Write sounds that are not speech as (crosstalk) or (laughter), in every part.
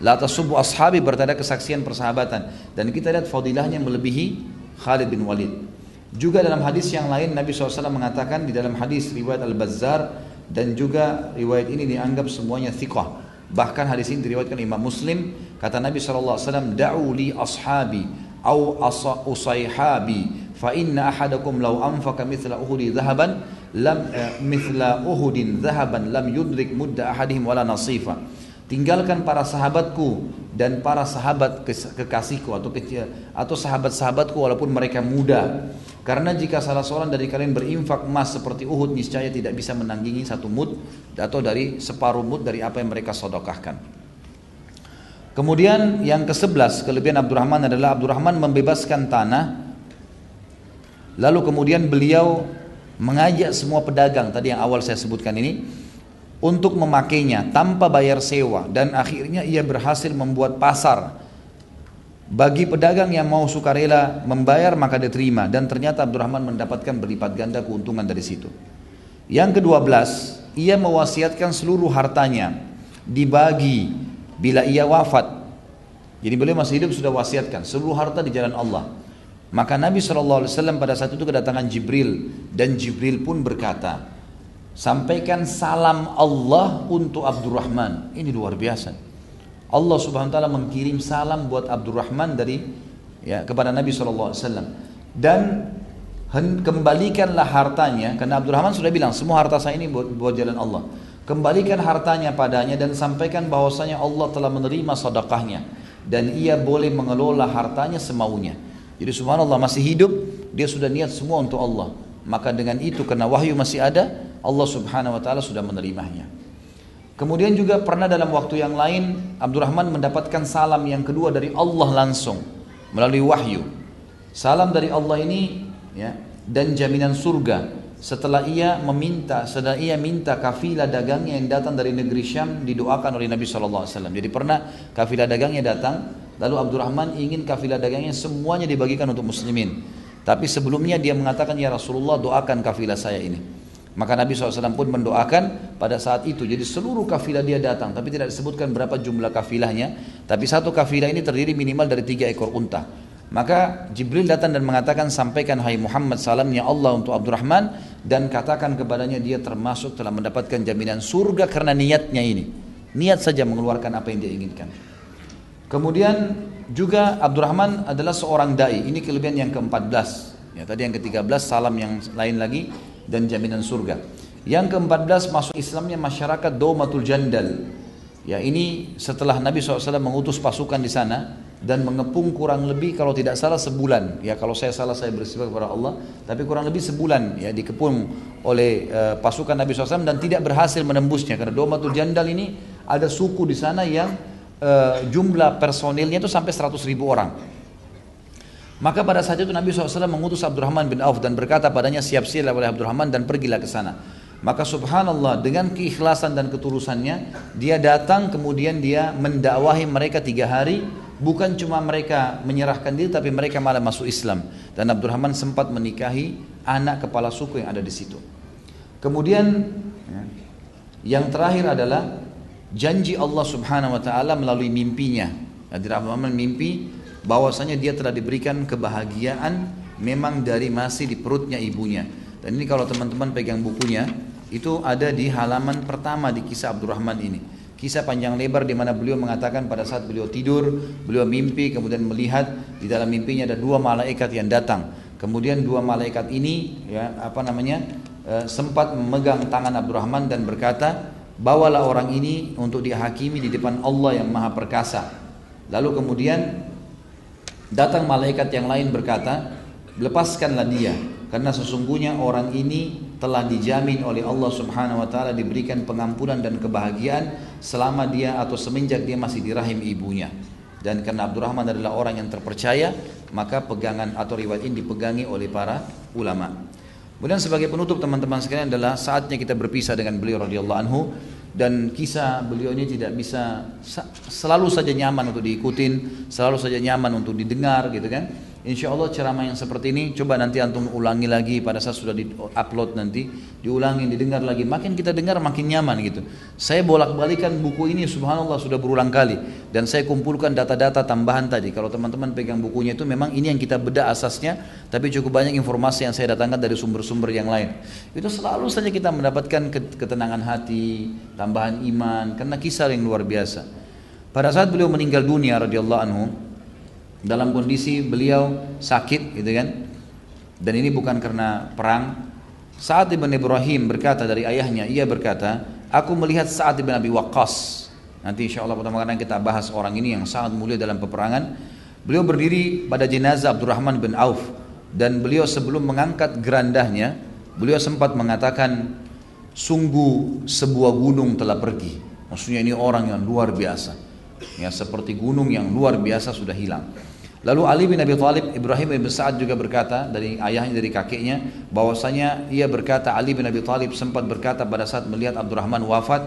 La tasubbu ashabi bertanda kesaksian persahabatan dan kita lihat fadilahnya melebihi Khalid bin Walid. Juga dalam hadis yang lain Nabi SAW mengatakan di dalam hadis riwayat Al-Bazzar dan juga riwayat ini dianggap semuanya thiqah. Bahkan hadis ini diriwayatkan Imam Muslim kata Nabi SAW da'u li ashabi au usayhabi fa inna ahadakum law anfaqa mithla uhudi dhahaban lam eh, mithla uhudin dhahaban lam yudrik mudda ahadihim wala nasifa tinggalkan para sahabatku dan para sahabat kekasihku atau atau sahabat-sahabatku walaupun mereka muda. Karena jika salah seorang dari kalian berinfak emas seperti Uhud niscaya tidak bisa menanggingi satu mud atau dari separuh mud dari apa yang mereka sedekahkan kemudian yang ke-11 kelebihan Abdurrahman adalah Abdurrahman membebaskan tanah. Lalu kemudian beliau mengajak semua pedagang tadi yang awal saya sebutkan ini untuk memakainya tanpa bayar sewa dan akhirnya ia berhasil membuat pasar bagi pedagang yang mau sukarela membayar maka diterima dan ternyata Abdurrahman mendapatkan berlipat ganda keuntungan dari situ. Yang kedua belas, ia mewasiatkan seluruh hartanya dibagi bila ia wafat. Jadi beliau masih hidup sudah wasiatkan seluruh harta di jalan Allah. Maka Nabi SAW pada saat itu kedatangan Jibril dan Jibril pun berkata, Sampaikan salam Allah untuk Abdurrahman. Ini luar biasa. Allah Subhanahu wa taala mengirim salam buat Abdurrahman dari ya kepada Nabi SAW dan kembalikanlah hartanya karena Abdurrahman sudah bilang semua harta saya ini buat, buat jalan Allah. Kembalikan hartanya padanya dan sampaikan bahwasanya Allah telah menerima sedekahnya dan ia boleh mengelola hartanya semaunya. Jadi subhanallah masih hidup, dia sudah niat semua untuk Allah. Maka dengan itu karena wahyu masih ada, Allah Subhanahu wa taala sudah menerimanya. Kemudian juga pernah dalam waktu yang lain Abdurrahman mendapatkan salam yang kedua dari Allah langsung melalui wahyu. Salam dari Allah ini ya dan jaminan surga setelah ia meminta setelah ia minta kafilah dagangnya yang datang dari negeri Syam didoakan oleh Nabi SAW jadi pernah kafilah dagangnya datang lalu Abdurrahman ingin kafilah dagangnya semuanya dibagikan untuk muslimin tapi sebelumnya dia mengatakan ya Rasulullah doakan kafilah saya ini maka Nabi SAW pun mendoakan pada saat itu. Jadi seluruh kafilah dia datang. Tapi tidak disebutkan berapa jumlah kafilahnya. Tapi satu kafilah ini terdiri minimal dari tiga ekor unta. Maka Jibril datang dan mengatakan sampaikan hai Muhammad salamnya Allah untuk Abdurrahman dan katakan kepadanya dia termasuk telah mendapatkan jaminan surga karena niatnya ini. Niat saja mengeluarkan apa yang dia inginkan. Kemudian juga Abdurrahman adalah seorang dai. Ini kelebihan yang ke-14. Ya, tadi yang ke-13 salam yang lain lagi dan jaminan surga. Yang ke-14 masuk Islamnya masyarakat Daumatul Jandal. Ya ini setelah Nabi SAW mengutus pasukan di sana dan mengepung kurang lebih kalau tidak salah sebulan. Ya kalau saya salah saya bersifat kepada Allah. Tapi kurang lebih sebulan ya dikepung oleh uh, pasukan Nabi SAW dan tidak berhasil menembusnya. Karena Daumatul Jandal ini ada suku di sana yang uh, jumlah personilnya itu sampai 100 ribu orang. Maka pada saat itu Nabi SAW mengutus Abdurrahman bin Auf dan berkata padanya siap-siap oleh Abdurrahman dan pergilah ke sana. Maka subhanallah dengan keikhlasan dan ketulusannya dia datang kemudian dia mendakwahi mereka tiga hari bukan cuma mereka menyerahkan diri tapi mereka malah masuk Islam dan Abdurrahman sempat menikahi anak kepala suku yang ada di situ. Kemudian ya, yang terakhir adalah janji Allah Subhanahu wa taala melalui mimpinya. Abdurrahman mimpi bahwasanya dia telah diberikan kebahagiaan memang dari masih di perutnya ibunya. Dan ini kalau teman-teman pegang bukunya, itu ada di halaman pertama di kisah Abdurrahman ini. Kisah panjang lebar di mana beliau mengatakan pada saat beliau tidur, beliau mimpi kemudian melihat di dalam mimpinya ada dua malaikat yang datang. Kemudian dua malaikat ini ya apa namanya e, sempat memegang tangan Abdurrahman dan berkata, "Bawalah orang ini untuk dihakimi di depan Allah yang Maha Perkasa." Lalu kemudian Datang malaikat yang lain berkata, lepaskanlah dia karena sesungguhnya orang ini telah dijamin oleh Allah Subhanahu wa taala diberikan pengampunan dan kebahagiaan selama dia atau semenjak dia masih di rahim ibunya. Dan karena Abdurrahman adalah orang yang terpercaya, maka pegangan atau riwayat ini dipegangi oleh para ulama. Kemudian sebagai penutup teman-teman sekalian adalah saatnya kita berpisah dengan beliau radhiyallahu anhu dan kisah beliau ini tidak bisa selalu saja nyaman untuk diikutin, selalu saja nyaman untuk didengar gitu kan. Insya Allah ceramah yang seperti ini coba nanti antum ulangi lagi pada saat sudah di upload nanti diulangi didengar lagi makin kita dengar makin nyaman gitu. Saya bolak balikan buku ini subhanallah sudah berulang kali dan saya kumpulkan data-data tambahan tadi. Kalau teman-teman pegang bukunya itu memang ini yang kita bedah asasnya tapi cukup banyak informasi yang saya datangkan dari sumber-sumber yang lain. Itu selalu saja kita mendapatkan ketenangan hati, tambahan iman karena kisah yang luar biasa. Pada saat beliau meninggal dunia radhiyallahu anhu dalam kondisi beliau sakit gitu kan? Dan ini bukan karena perang. Sa'ad ibn Ibrahim berkata dari ayahnya ia berkata aku melihat Sa'ad ibn Abi Waqqas. Nanti insya Allah pertama kali kita bahas orang ini yang sangat mulia dalam peperangan. Beliau berdiri pada jenazah Abdurrahman bin Auf. Dan beliau sebelum mengangkat gerandahnya beliau sempat mengatakan sungguh sebuah gunung telah pergi. Maksudnya ini orang yang luar biasa. Ya seperti gunung yang luar biasa sudah hilang Lalu Ali bin Abi Thalib, Ibrahim bin Sa'ad juga berkata dari ayahnya dari kakeknya bahwasanya ia berkata Ali bin Abi Thalib sempat berkata pada saat melihat Abdurrahman wafat,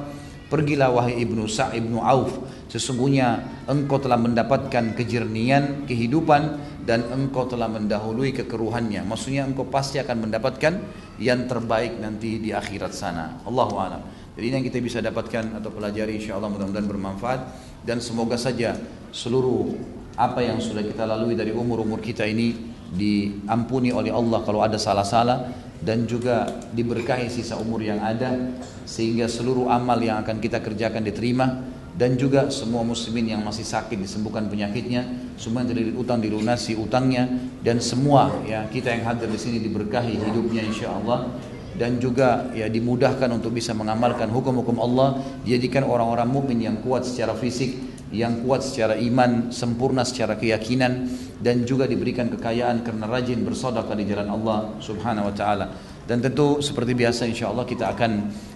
"Pergilah wahai Ibnu Sa' Ibnu Auf, sesungguhnya engkau telah mendapatkan kejernian kehidupan dan engkau telah mendahului kekeruhannya." Maksudnya engkau pasti akan mendapatkan yang terbaik nanti di akhirat sana. Allahu a'lam. Jadi ini yang kita bisa dapatkan atau pelajari insyaallah mudah-mudahan bermanfaat dan semoga saja seluruh apa yang sudah kita lalui dari umur-umur kita ini diampuni oleh Allah kalau ada salah-salah dan juga diberkahi sisa umur yang ada sehingga seluruh amal yang akan kita kerjakan diterima dan juga semua muslimin yang masih sakit disembuhkan penyakitnya semua yang terlilit utang dilunasi utangnya dan semua ya kita yang hadir di sini diberkahi hidupnya insya Allah dan juga ya dimudahkan untuk bisa mengamalkan hukum-hukum Allah dijadikan orang-orang mukmin yang kuat secara fisik yang kuat secara iman, sempurna secara keyakinan dan juga diberikan kekayaan karena rajin bersedekah di jalan Allah Subhanahu wa taala. Dan tentu seperti biasa insya Allah kita akan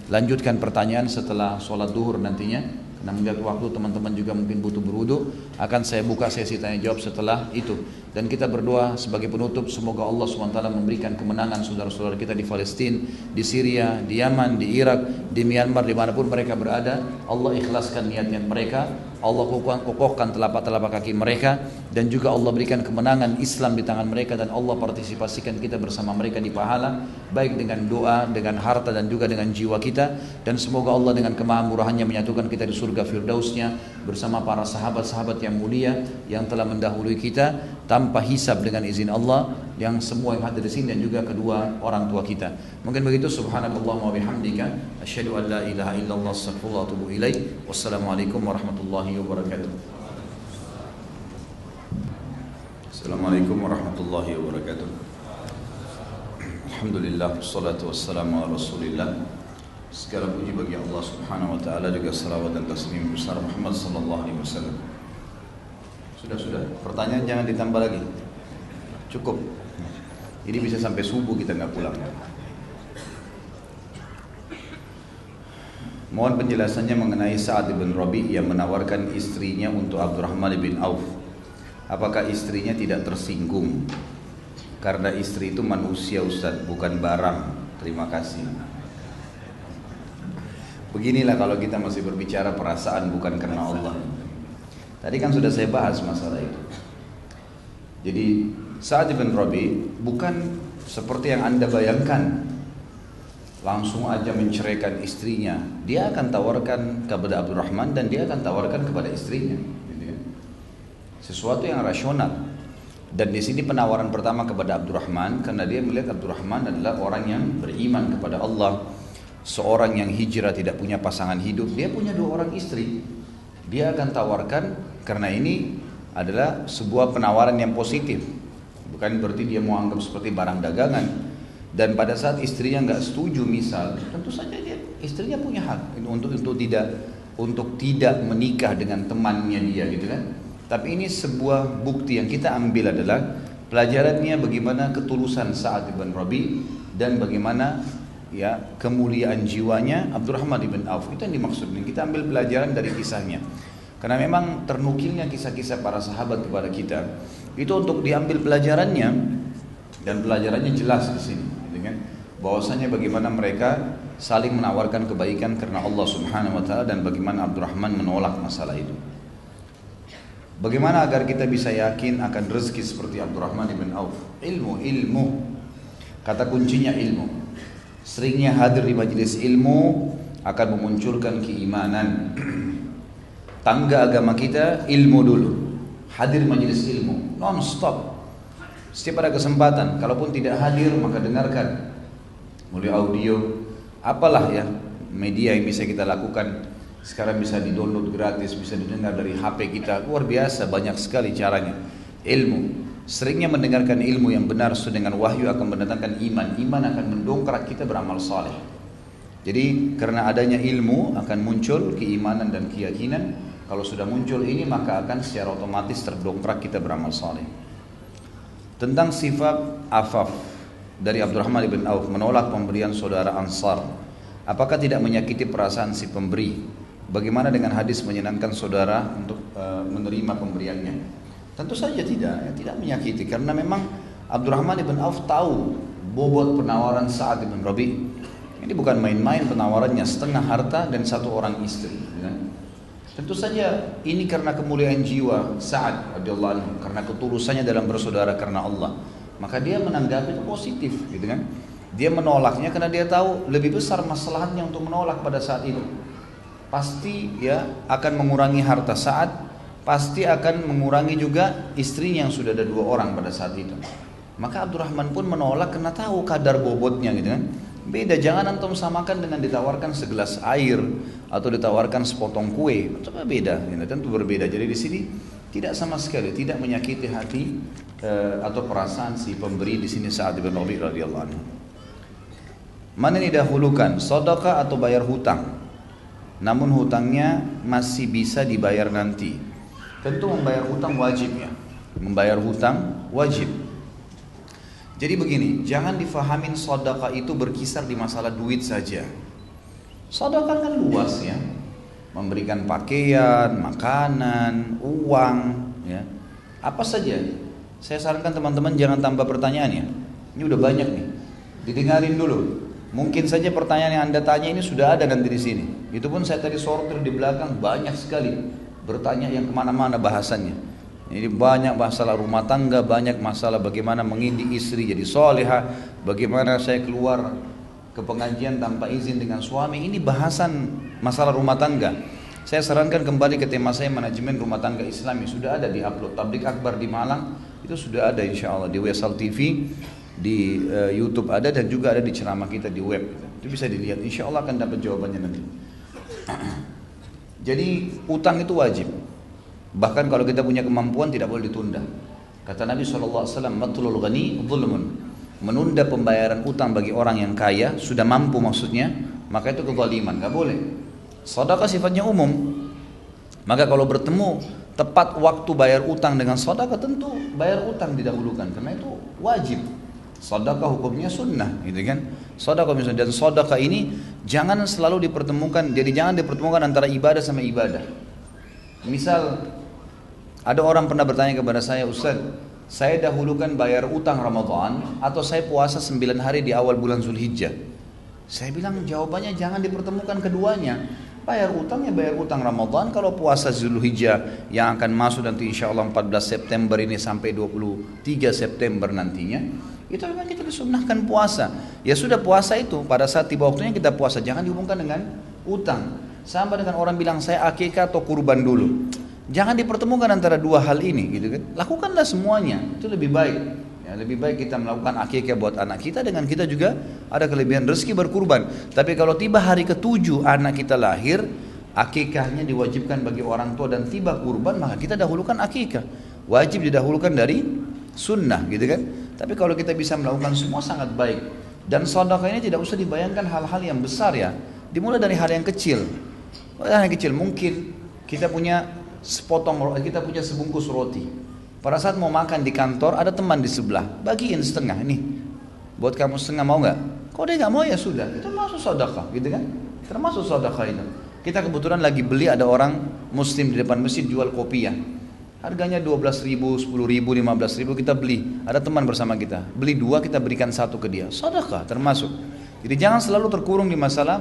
lanjutkan pertanyaan setelah sholat duhur nantinya. Karena melihat waktu teman-teman juga mungkin butuh berwudu, akan saya buka sesi tanya jawab setelah itu. Dan kita berdoa sebagai penutup semoga Allah SWT memberikan kemenangan saudara-saudara kita di Palestina, di Syria, di Yaman, di Irak, di Myanmar, di mana pun mereka berada. Allah ikhlaskan niat-niat mereka Allah kokohkan telapak-telapak kaki mereka dan juga Allah berikan kemenangan Islam di tangan mereka dan Allah partisipasikan kita bersama mereka di pahala baik dengan doa, dengan harta dan juga dengan jiwa kita. Dan semoga Allah dengan kemahamurahannya menyatukan kita di surga firdausnya bersama para sahabat-sahabat yang mulia yang telah mendahului kita tanpa hisab dengan izin Allah yang semua yang hadir di sini dan juga kedua orang tua kita. Mungkin begitu subhanallah wa bihamdika asyhadu an la ilaha illallah astaghfirullah wa atubu. Wassalamualaikum warahmatullahi wabarakatuh. Assalamualaikum warahmatullahi wabarakatuh. Alhamdulillah, wassalatu wassalamu ala rasulillah Segala puji bagi Allah subhanahu wa ta'ala Juga salawat dan taslim besar Muhammad sallallahu alaihi wasallam Sudah-sudah, pertanyaan jangan ditambah lagi Cukup Ini bisa sampai subuh kita nggak pulang Mohon penjelasannya mengenai Sa'ad bin Rabi yang menawarkan istrinya untuk Abdurrahman bin Auf. Apakah istrinya tidak tersinggung? Karena istri itu manusia Ustaz, bukan barang. Terima kasih. Beginilah kalau kita masih berbicara perasaan bukan karena Allah. Tadi kan sudah saya bahas masalah itu. Jadi Sa'ad bin Rabi bukan seperti yang Anda bayangkan langsung aja menceraikan istrinya, dia akan tawarkan kepada Abdurrahman dan dia akan tawarkan kepada istrinya. Gitu kan. Sesuatu yang rasional. Dan di sini penawaran pertama kepada Abdurrahman karena dia melihat Abdurrahman adalah orang yang beriman kepada Allah, seorang yang hijrah tidak punya pasangan hidup, dia punya dua orang istri. Dia akan tawarkan karena ini adalah sebuah penawaran yang positif. Bukan berarti dia mau anggap seperti barang dagangan, dan pada saat istrinya nggak setuju misal tentu saja dia istrinya punya hak untuk untuk tidak untuk tidak menikah dengan temannya dia gitu kan. Tapi ini sebuah bukti yang kita ambil adalah pelajarannya bagaimana ketulusan saat ibn Rabi dan bagaimana ya kemuliaan jiwanya Abdurrahman ibn Auf. Itu yang dimaksud. Dan kita ambil pelajaran dari kisahnya karena memang ternukilnya kisah-kisah para sahabat kepada kita itu untuk diambil pelajarannya dan pelajarannya jelas di sini dengan bahwasanya bagaimana mereka saling menawarkan kebaikan karena Allah Subhanahu wa taala dan bagaimana Abdurrahman menolak masalah itu. Bagaimana agar kita bisa yakin akan rezeki seperti Abdurrahman ibn Auf? Ilmu, ilmu. Kata kuncinya ilmu. Seringnya hadir di majelis ilmu akan memunculkan keimanan. (clears throat) Tangga agama kita ilmu dulu. Hadir majelis ilmu non stop. Setiap ada kesempatan, kalaupun tidak hadir maka dengarkan. Mulai audio, apalah ya media yang bisa kita lakukan sekarang bisa di-download gratis, bisa didengar dari HP kita. Luar biasa, banyak sekali caranya. Ilmu. Seringnya mendengarkan ilmu yang benar sesuai dengan wahyu akan mendatangkan iman. Iman akan mendongkrak kita beramal saleh. Jadi karena adanya ilmu akan muncul keimanan dan keyakinan. Kalau sudah muncul ini maka akan secara otomatis terdongkrak kita beramal saleh. Tentang sifat afaf dari Abdurrahman bin Auf menolak pemberian saudara Ansar. Apakah tidak menyakiti perasaan si pemberi? Bagaimana dengan hadis menyenangkan saudara untuk uh, menerima pemberiannya? Tentu saja tidak, ya, tidak menyakiti karena memang Abdurrahman ibn Auf tahu bobot penawaran Sa'ad ibn Rabi. Ini bukan main-main penawarannya setengah harta dan satu orang istri. Ya. Tentu saja ini karena kemuliaan jiwa Sa'ad radhiyallahu anhu, karena ketulusannya dalam bersaudara karena Allah. Maka dia menanggapi itu positif, gitu kan? Dia menolaknya karena dia tahu lebih besar masalahnya untuk menolak pada saat itu pasti ya akan mengurangi harta saat pasti akan mengurangi juga istrinya yang sudah ada dua orang pada saat itu maka Abdurrahman pun menolak karena tahu kadar bobotnya gitu kan beda jangan antum samakan dengan ditawarkan segelas air atau ditawarkan sepotong kue coba beda gitu. tentu berbeda jadi di sini tidak sama sekali tidak menyakiti hati uh, atau perasaan si pemberi di sini saat ibn Rabi radhiyallahu mana yang didahulukan sedekah atau bayar hutang namun hutangnya masih bisa dibayar nanti. Tentu membayar hutang wajib ya. Membayar hutang wajib. Jadi begini, jangan difahamin sodaka itu berkisar di masalah duit saja. Sodaka kan luas ya, memberikan pakaian, makanan, uang, ya, apa saja. Saya sarankan teman-teman jangan tambah pertanyaan ya. Ini udah banyak nih, didengarin dulu. Mungkin saja pertanyaan yang Anda tanya ini sudah ada nanti di sini. Itu pun saya tadi sortir di belakang banyak sekali bertanya yang ke mana-mana bahasannya. Ini banyak masalah rumah tangga, banyak masalah bagaimana mengindik istri jadi soleha, bagaimana saya keluar ke pengajian tanpa izin dengan suami. Ini bahasan masalah rumah tangga. Saya sarankan kembali ke tema saya manajemen rumah tangga Islami sudah ada di upload tablik akbar di Malang itu sudah ada insya Allah di Wesal TV di uh, YouTube ada dan juga ada di ceramah kita di web. Itu bisa dilihat. Insya Allah akan dapat jawabannya nanti. (clears throat) Jadi utang itu wajib. Bahkan kalau kita punya kemampuan tidak boleh ditunda. Kata Nabi SAW, Matlul ghani. Menunda pembayaran utang bagi orang yang kaya, sudah mampu maksudnya, maka itu kezaliman, gak boleh. Sedekah sifatnya umum. Maka kalau bertemu tepat waktu bayar utang dengan sedekah tentu bayar utang didahulukan karena itu wajib. Sedekah hukumnya sunnah, gitu kan? Sedekah misalnya dan sedekah ini jangan selalu dipertemukan. Jadi jangan dipertemukan antara ibadah sama ibadah. Misal ada orang pernah bertanya kepada saya, Ustaz, saya dahulukan bayar utang Ramadan atau saya puasa 9 hari di awal bulan Zulhijjah. Saya bilang jawabannya jangan dipertemukan keduanya. Bayar utang ya bayar utang Ramadan Kalau puasa Zulhijjah yang akan masuk nanti insya Allah 14 September ini sampai 23 September nantinya itu memang kita disunahkan puasa. Ya sudah puasa itu pada saat tiba waktunya kita puasa. Jangan dihubungkan dengan utang. Sama dengan orang bilang saya akikah atau kurban dulu. Jangan dipertemukan antara dua hal ini gitu kan. Lakukanlah semuanya. Itu lebih baik. Ya, lebih baik kita melakukan akikah buat anak kita dengan kita juga ada kelebihan rezeki berkurban. Tapi kalau tiba hari ketujuh anak kita lahir, akikahnya diwajibkan bagi orang tua dan tiba kurban maka kita dahulukan akikah. Wajib didahulukan dari sunnah gitu kan. Tapi kalau kita bisa melakukan semua sangat baik. Dan sedekah ini tidak usah dibayangkan hal-hal yang besar ya. Dimulai dari hal yang kecil. Yang kecil mungkin kita punya sepotong kita punya sebungkus roti. Pada saat mau makan di kantor ada teman di sebelah, bagiin setengah nih. Buat kamu setengah mau nggak? Kalau dia nggak mau ya sudah, itu masuk sedekah, gitu kan? Termasuk sedekah itu. Kita kebetulan lagi beli ada orang muslim di depan masjid jual kopi ya. Harganya 12 ribu, 10 ribu, 15 ribu kita beli. Ada teman bersama kita. Beli dua kita berikan satu ke dia. Sedekah termasuk. Jadi jangan selalu terkurung di masalah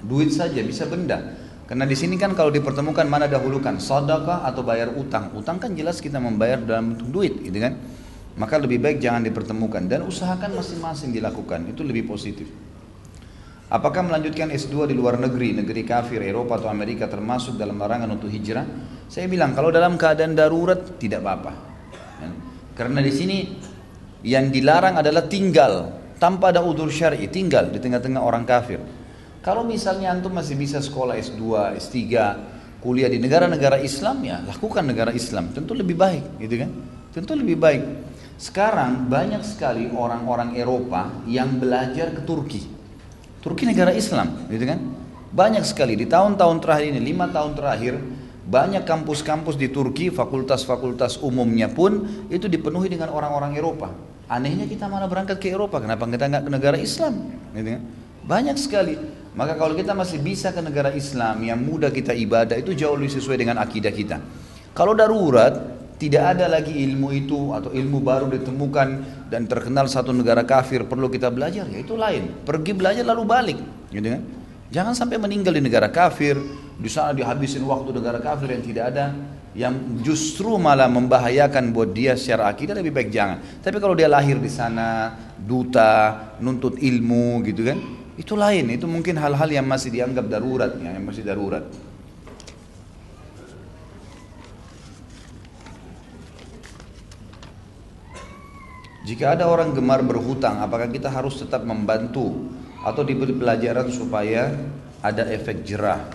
duit saja bisa benda. Karena di sini kan kalau dipertemukan mana dahulukan, sedekah atau bayar utang. Utang kan jelas kita membayar dalam bentuk duit, gitu kan? Maka lebih baik jangan dipertemukan dan usahakan masing-masing dilakukan. Itu lebih positif. Apakah melanjutkan S2 di luar negeri, negeri kafir, Eropa atau Amerika termasuk dalam larangan untuk hijrah? Saya bilang kalau dalam keadaan darurat tidak apa-apa. Ya. Karena di sini yang dilarang adalah tinggal tanpa ada udur syar'i, tinggal di tengah-tengah orang kafir. Kalau misalnya antum masih bisa sekolah S2, S3, kuliah di negara-negara Islam ya lakukan negara Islam, tentu lebih baik, gitu kan? Tentu lebih baik. Sekarang banyak sekali orang-orang Eropa yang belajar ke Turki. Turki negara Islam, gitu kan? Banyak sekali di tahun-tahun terakhir ini, lima tahun terakhir, banyak kampus-kampus di Turki, fakultas-fakultas umumnya pun itu dipenuhi dengan orang-orang Eropa. Anehnya kita malah berangkat ke Eropa, kenapa kita nggak ke negara Islam? Gitu kan? Banyak sekali. Maka kalau kita masih bisa ke negara Islam yang mudah kita ibadah itu jauh lebih sesuai dengan akidah kita. Kalau darurat tidak ada lagi ilmu itu atau ilmu baru ditemukan dan terkenal satu negara kafir perlu kita belajar ya itu lain. Pergi belajar lalu balik, gitu kan? Jangan sampai meninggal di negara kafir, di sana dihabisin waktu negara kafir yang tidak ada yang justru malah membahayakan buat dia secara akidah lebih baik jangan. Tapi kalau dia lahir di sana, duta, nuntut ilmu gitu kan, itu lain, itu mungkin hal-hal yang masih dianggap darurat, ya, yang masih darurat. Jika ada orang gemar berhutang, apakah kita harus tetap membantu atau diberi pelajaran supaya ada efek jerah?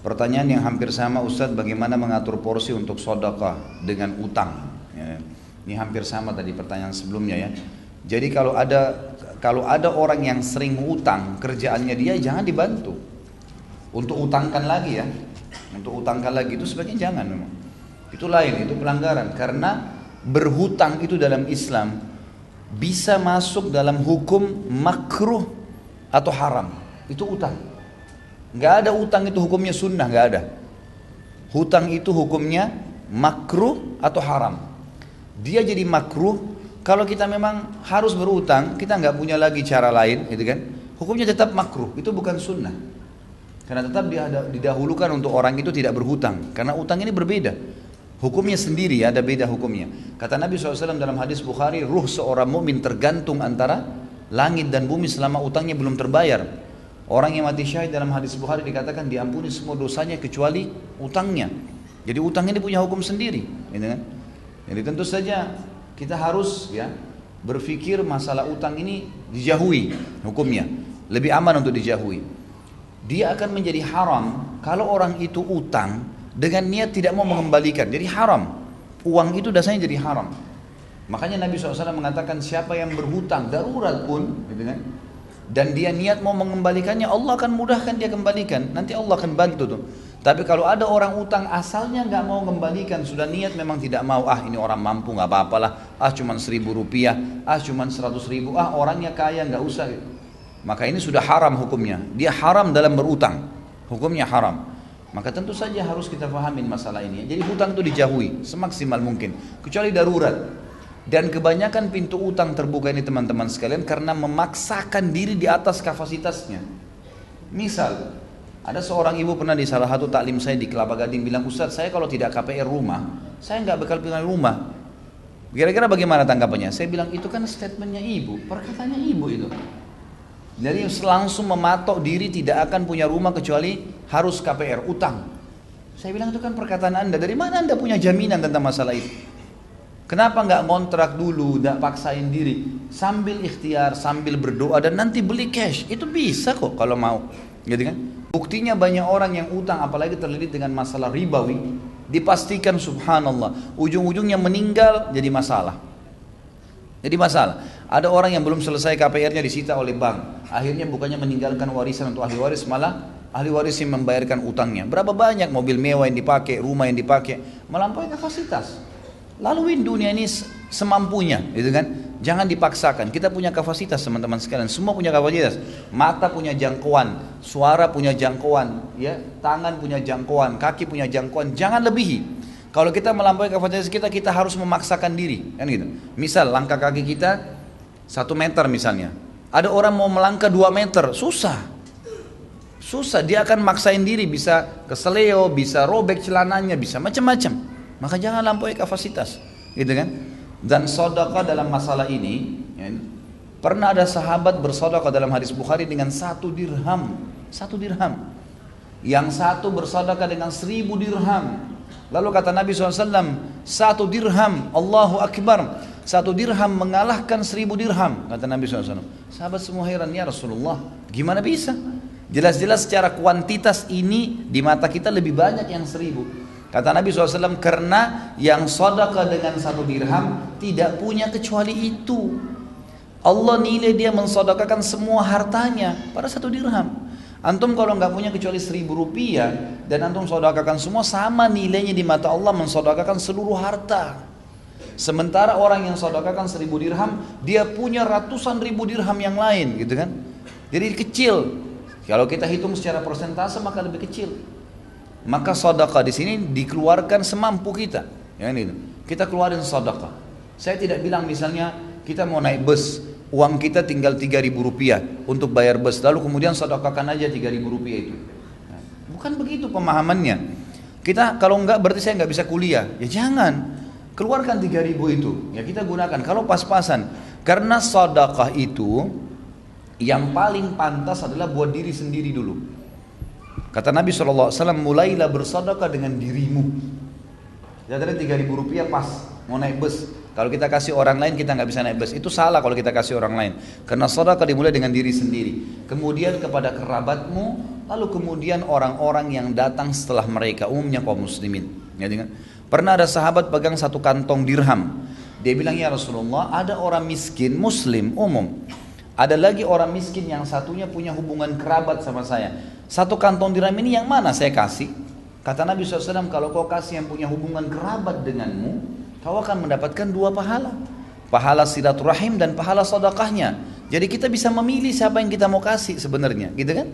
Pertanyaan yang hampir sama Ustadz, bagaimana mengatur porsi untuk sodakah dengan utang? Ya, ini hampir sama tadi pertanyaan sebelumnya ya. Jadi kalau ada kalau ada orang yang sering utang, kerjaannya dia jangan dibantu. Untuk utangkan lagi ya. Untuk utangkan lagi itu sebaiknya jangan memang. Itu lain, itu pelanggaran karena berhutang itu dalam Islam bisa masuk dalam hukum makruh atau haram. Itu utang. Nggak ada utang itu hukumnya sunnah, nggak ada. Hutang itu hukumnya makruh atau haram. Dia jadi makruh kalau kita memang harus berutang, kita nggak punya lagi cara lain, gitu kan? Hukumnya tetap makruh, itu bukan sunnah. Karena tetap didahulukan untuk orang itu tidak berhutang, karena utang ini berbeda. Hukumnya sendiri ada beda hukumnya. Kata Nabi SAW dalam hadis Bukhari, ruh seorang mukmin tergantung antara langit dan bumi selama utangnya belum terbayar. Orang yang mati syahid dalam hadis Bukhari dikatakan diampuni semua dosanya kecuali utangnya. Jadi utang ini punya hukum sendiri, gitu kan? Jadi tentu saja kita harus ya berpikir masalah utang ini dijauhi hukumnya. Lebih aman untuk dijauhi. Dia akan menjadi haram kalau orang itu utang dengan niat tidak mau mengembalikan. Jadi haram. Uang itu dasarnya jadi haram. Makanya Nabi SAW mengatakan siapa yang berhutang darurat pun gitu kan dan dia niat mau mengembalikannya Allah akan mudahkan dia kembalikan. Nanti Allah akan bantu tuh tapi kalau ada orang utang asalnya nggak mau kembalikan, sudah niat memang tidak mau, ah ini orang mampu nggak apa-apalah, ah cuma seribu rupiah, ah cuma seratus ribu, ah orangnya kaya nggak usah. Maka ini sudah haram hukumnya. Dia haram dalam berutang, hukumnya haram. Maka tentu saja harus kita pahamin masalah ini. Jadi hutang itu dijauhi semaksimal mungkin, kecuali darurat. Dan kebanyakan pintu utang terbuka ini teman-teman sekalian karena memaksakan diri di atas kapasitasnya. Misal, ada seorang ibu pernah di salah satu taklim saya di Kelapa Gading bilang, Ustaz saya kalau tidak KPR rumah, saya nggak bakal punya rumah. Kira-kira bagaimana tanggapannya? Saya bilang itu kan statementnya ibu, perkataannya ibu itu. Jadi langsung mematok diri tidak akan punya rumah kecuali harus KPR, utang. Saya bilang itu kan perkataan anda, dari mana anda punya jaminan tentang masalah itu? Kenapa nggak kontrak dulu, nggak paksain diri, sambil ikhtiar, sambil berdoa dan nanti beli cash, itu bisa kok kalau mau, gitu kan? Buktinya banyak orang yang utang apalagi terlilit dengan masalah ribawi dipastikan subhanallah ujung-ujungnya meninggal jadi masalah. Jadi masalah. Ada orang yang belum selesai KPR-nya disita oleh bank. Akhirnya bukannya meninggalkan warisan untuk ahli waris malah ahli waris yang membayarkan utangnya. Berapa banyak mobil mewah yang dipakai, rumah yang dipakai, melampaui kapasitas. Laluin dunia ini semampunya, gitu kan? Jangan dipaksakan. Kita punya kapasitas teman-teman sekalian. Semua punya kapasitas. Mata punya jangkauan, suara punya jangkauan, ya, tangan punya jangkauan, kaki punya jangkauan. Jangan lebihi. Kalau kita melampaui kapasitas kita, kita harus memaksakan diri, kan gitu. Misal langkah kaki kita satu meter misalnya. Ada orang mau melangkah dua meter, susah. Susah, dia akan maksain diri bisa keseleo, bisa robek celananya, bisa macam-macam. Maka jangan lampaui kapasitas, gitu kan? Dan sodaka dalam masalah ini, ya, pernah ada sahabat bersodaka dalam hadis Bukhari dengan satu dirham, satu dirham. Yang satu bersodaka dengan seribu dirham. Lalu kata Nabi SAW, satu dirham, Allahu Akbar. Satu dirham mengalahkan seribu dirham, kata Nabi SAW. Sahabat semua heran, ya Rasulullah, gimana bisa? Jelas-jelas secara kuantitas ini di mata kita lebih banyak yang seribu. Kata Nabi SAW, karena yang sodaka dengan satu dirham tidak punya kecuali itu. Allah nilai dia mensodakakan semua hartanya pada satu dirham. Antum kalau nggak punya kecuali seribu rupiah dan antum sodakakan semua sama nilainya di mata Allah mensodakakan seluruh harta. Sementara orang yang sodakakan seribu dirham dia punya ratusan ribu dirham yang lain gitu kan. Jadi kecil kalau kita hitung secara persentase maka lebih kecil. Maka sedekah di sini dikeluarkan semampu kita. Ya ini. Kita keluarin sedekah. Saya tidak bilang misalnya kita mau naik bus, uang kita tinggal 3000 rupiah untuk bayar bus, lalu kemudian sedekahkan aja 3000 rupiah itu. Ya, bukan begitu pemahamannya. Kita kalau enggak berarti saya enggak bisa kuliah. Ya jangan. Keluarkan 3000 itu. Ya kita gunakan kalau pas-pasan. Karena sedekah itu yang paling pantas adalah buat diri sendiri dulu. Kata Nabi SAW, mulailah bersedekah dengan dirimu. Ya tadi tiga ribu rupiah pas mau naik bus. Kalau kita kasih orang lain kita nggak bisa naik bus. Itu salah kalau kita kasih orang lain. Karena sedekah dimulai dengan diri sendiri. Kemudian kepada kerabatmu, lalu kemudian orang-orang yang datang setelah mereka, umumnya kaum muslimin. Ya, kan? Pernah ada sahabat pegang satu kantong dirham. Dia bilang ya Rasulullah, ada orang miskin muslim umum ada lagi orang miskin yang satunya punya hubungan kerabat sama saya. Satu kantong dirham ini yang mana saya kasih? Kata Nabi SAW, kalau kau kasih yang punya hubungan kerabat denganmu, kau akan mendapatkan dua pahala. Pahala silaturahim dan pahala sedekahnya. Jadi kita bisa memilih siapa yang kita mau kasih sebenarnya, gitu kan?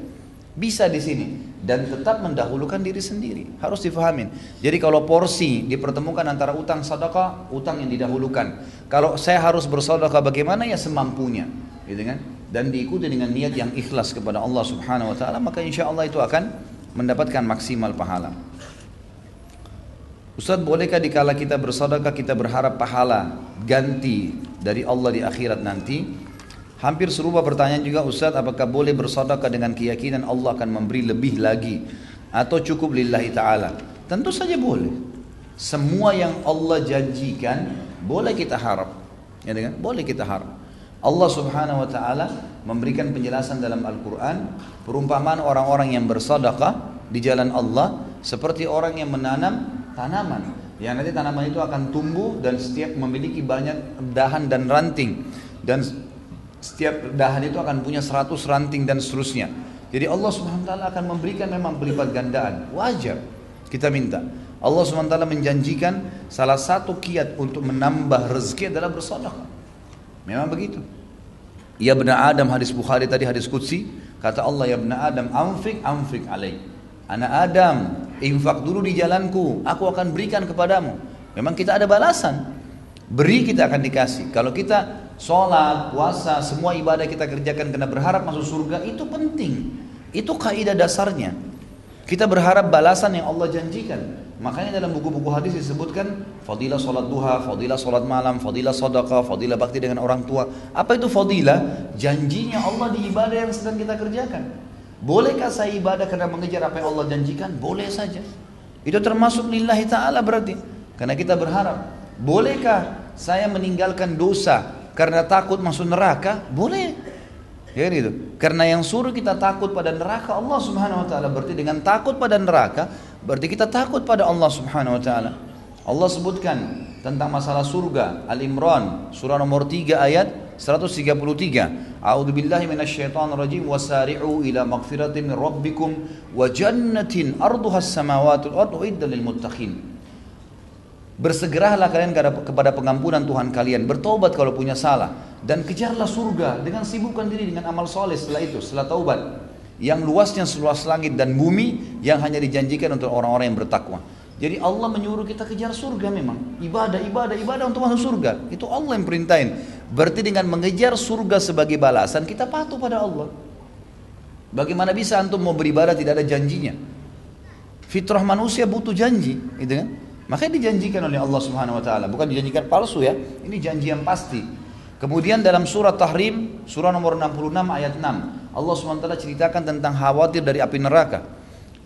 Bisa di sini dan tetap mendahulukan diri sendiri. Harus difahamin. Jadi kalau porsi dipertemukan antara utang sedekah, utang yang didahulukan. Kalau saya harus bersedekah bagaimana ya semampunya gitu kan? Dan diikuti dengan niat yang ikhlas kepada Allah Subhanahu wa taala, maka insya Allah itu akan mendapatkan maksimal pahala. Ustaz bolehkah dikala kita bersedekah kita berharap pahala ganti dari Allah di akhirat nanti? Hampir serupa pertanyaan juga Ustaz apakah boleh bersedekah dengan keyakinan Allah akan memberi lebih lagi atau cukup lillahi ta'ala? Tentu saja boleh. Semua yang Allah janjikan boleh kita harap. Ya, kan? Boleh kita harap. Allah Subhanahu wa taala memberikan penjelasan dalam Al-Qur'an perumpamaan orang-orang yang bersedekah di jalan Allah seperti orang yang menanam tanaman yang nanti tanaman itu akan tumbuh dan setiap memiliki banyak dahan dan ranting dan setiap dahan itu akan punya 100 ranting dan seterusnya. Jadi Allah Subhanahu wa taala akan memberikan memang berlipat gandaan. Wajar kita minta. Allah Subhanahu wa taala menjanjikan salah satu kiat untuk menambah rezeki adalah bersedekah. Memang begitu. Ya benar Adam hadis Bukhari tadi hadis Qudsi kata Allah ya benar Adam amfik amfik alaih. Anak Adam infak dulu di jalanku aku akan berikan kepadamu. Memang kita ada balasan. Beri kita akan dikasih. Kalau kita sholat, puasa, semua ibadah kita kerjakan karena berharap masuk surga itu penting. Itu kaidah dasarnya. Kita berharap balasan yang Allah janjikan. Makanya dalam buku-buku hadis disebutkan fadilah sholat duha, fadilah sholat malam, fadilah sedekah, fadilah bakti dengan orang tua. Apa itu fadilah? Janjinya Allah di ibadah yang sedang kita kerjakan. Bolehkah saya ibadah karena mengejar apa yang Allah janjikan? Boleh saja. Itu termasuk lillahi ta'ala berarti. Karena kita berharap. Bolehkah saya meninggalkan dosa karena takut masuk neraka? Boleh. Ya gitu. Karena yang suruh kita takut pada neraka Allah Subhanahu wa taala berarti dengan takut pada neraka Berarti kita takut pada Allah Subhanahu wa taala. Allah sebutkan tentang masalah surga Al-Imran surah nomor 3 ayat 133. A'udzu billahi minasyaitonir rajim wasari'u ila magfiratin rabbikum wa jannatin arduha as-samawati wal ardu lil muttaqin. Bersegeralah kalian kepada pengampunan Tuhan kalian, bertobat kalau punya salah dan kejarlah surga dengan sibukkan diri dengan amal soleh setelah itu, setelah taubat yang luasnya seluas langit dan bumi yang hanya dijanjikan untuk orang-orang yang bertakwa. Jadi Allah menyuruh kita kejar surga memang. Ibadah, ibadah, ibadah untuk masuk surga. Itu Allah yang perintahin. Berarti dengan mengejar surga sebagai balasan kita patuh pada Allah. Bagaimana bisa antum mau beribadah tidak ada janjinya? Fitrah manusia butuh janji, gitu kan? Makanya dijanjikan oleh Allah Subhanahu wa taala, bukan dijanjikan palsu ya. Ini janji yang pasti. Kemudian dalam surat Tahrim, surah nomor 66 ayat 6, Allah Subhanahu wa taala ceritakan tentang khawatir dari api neraka.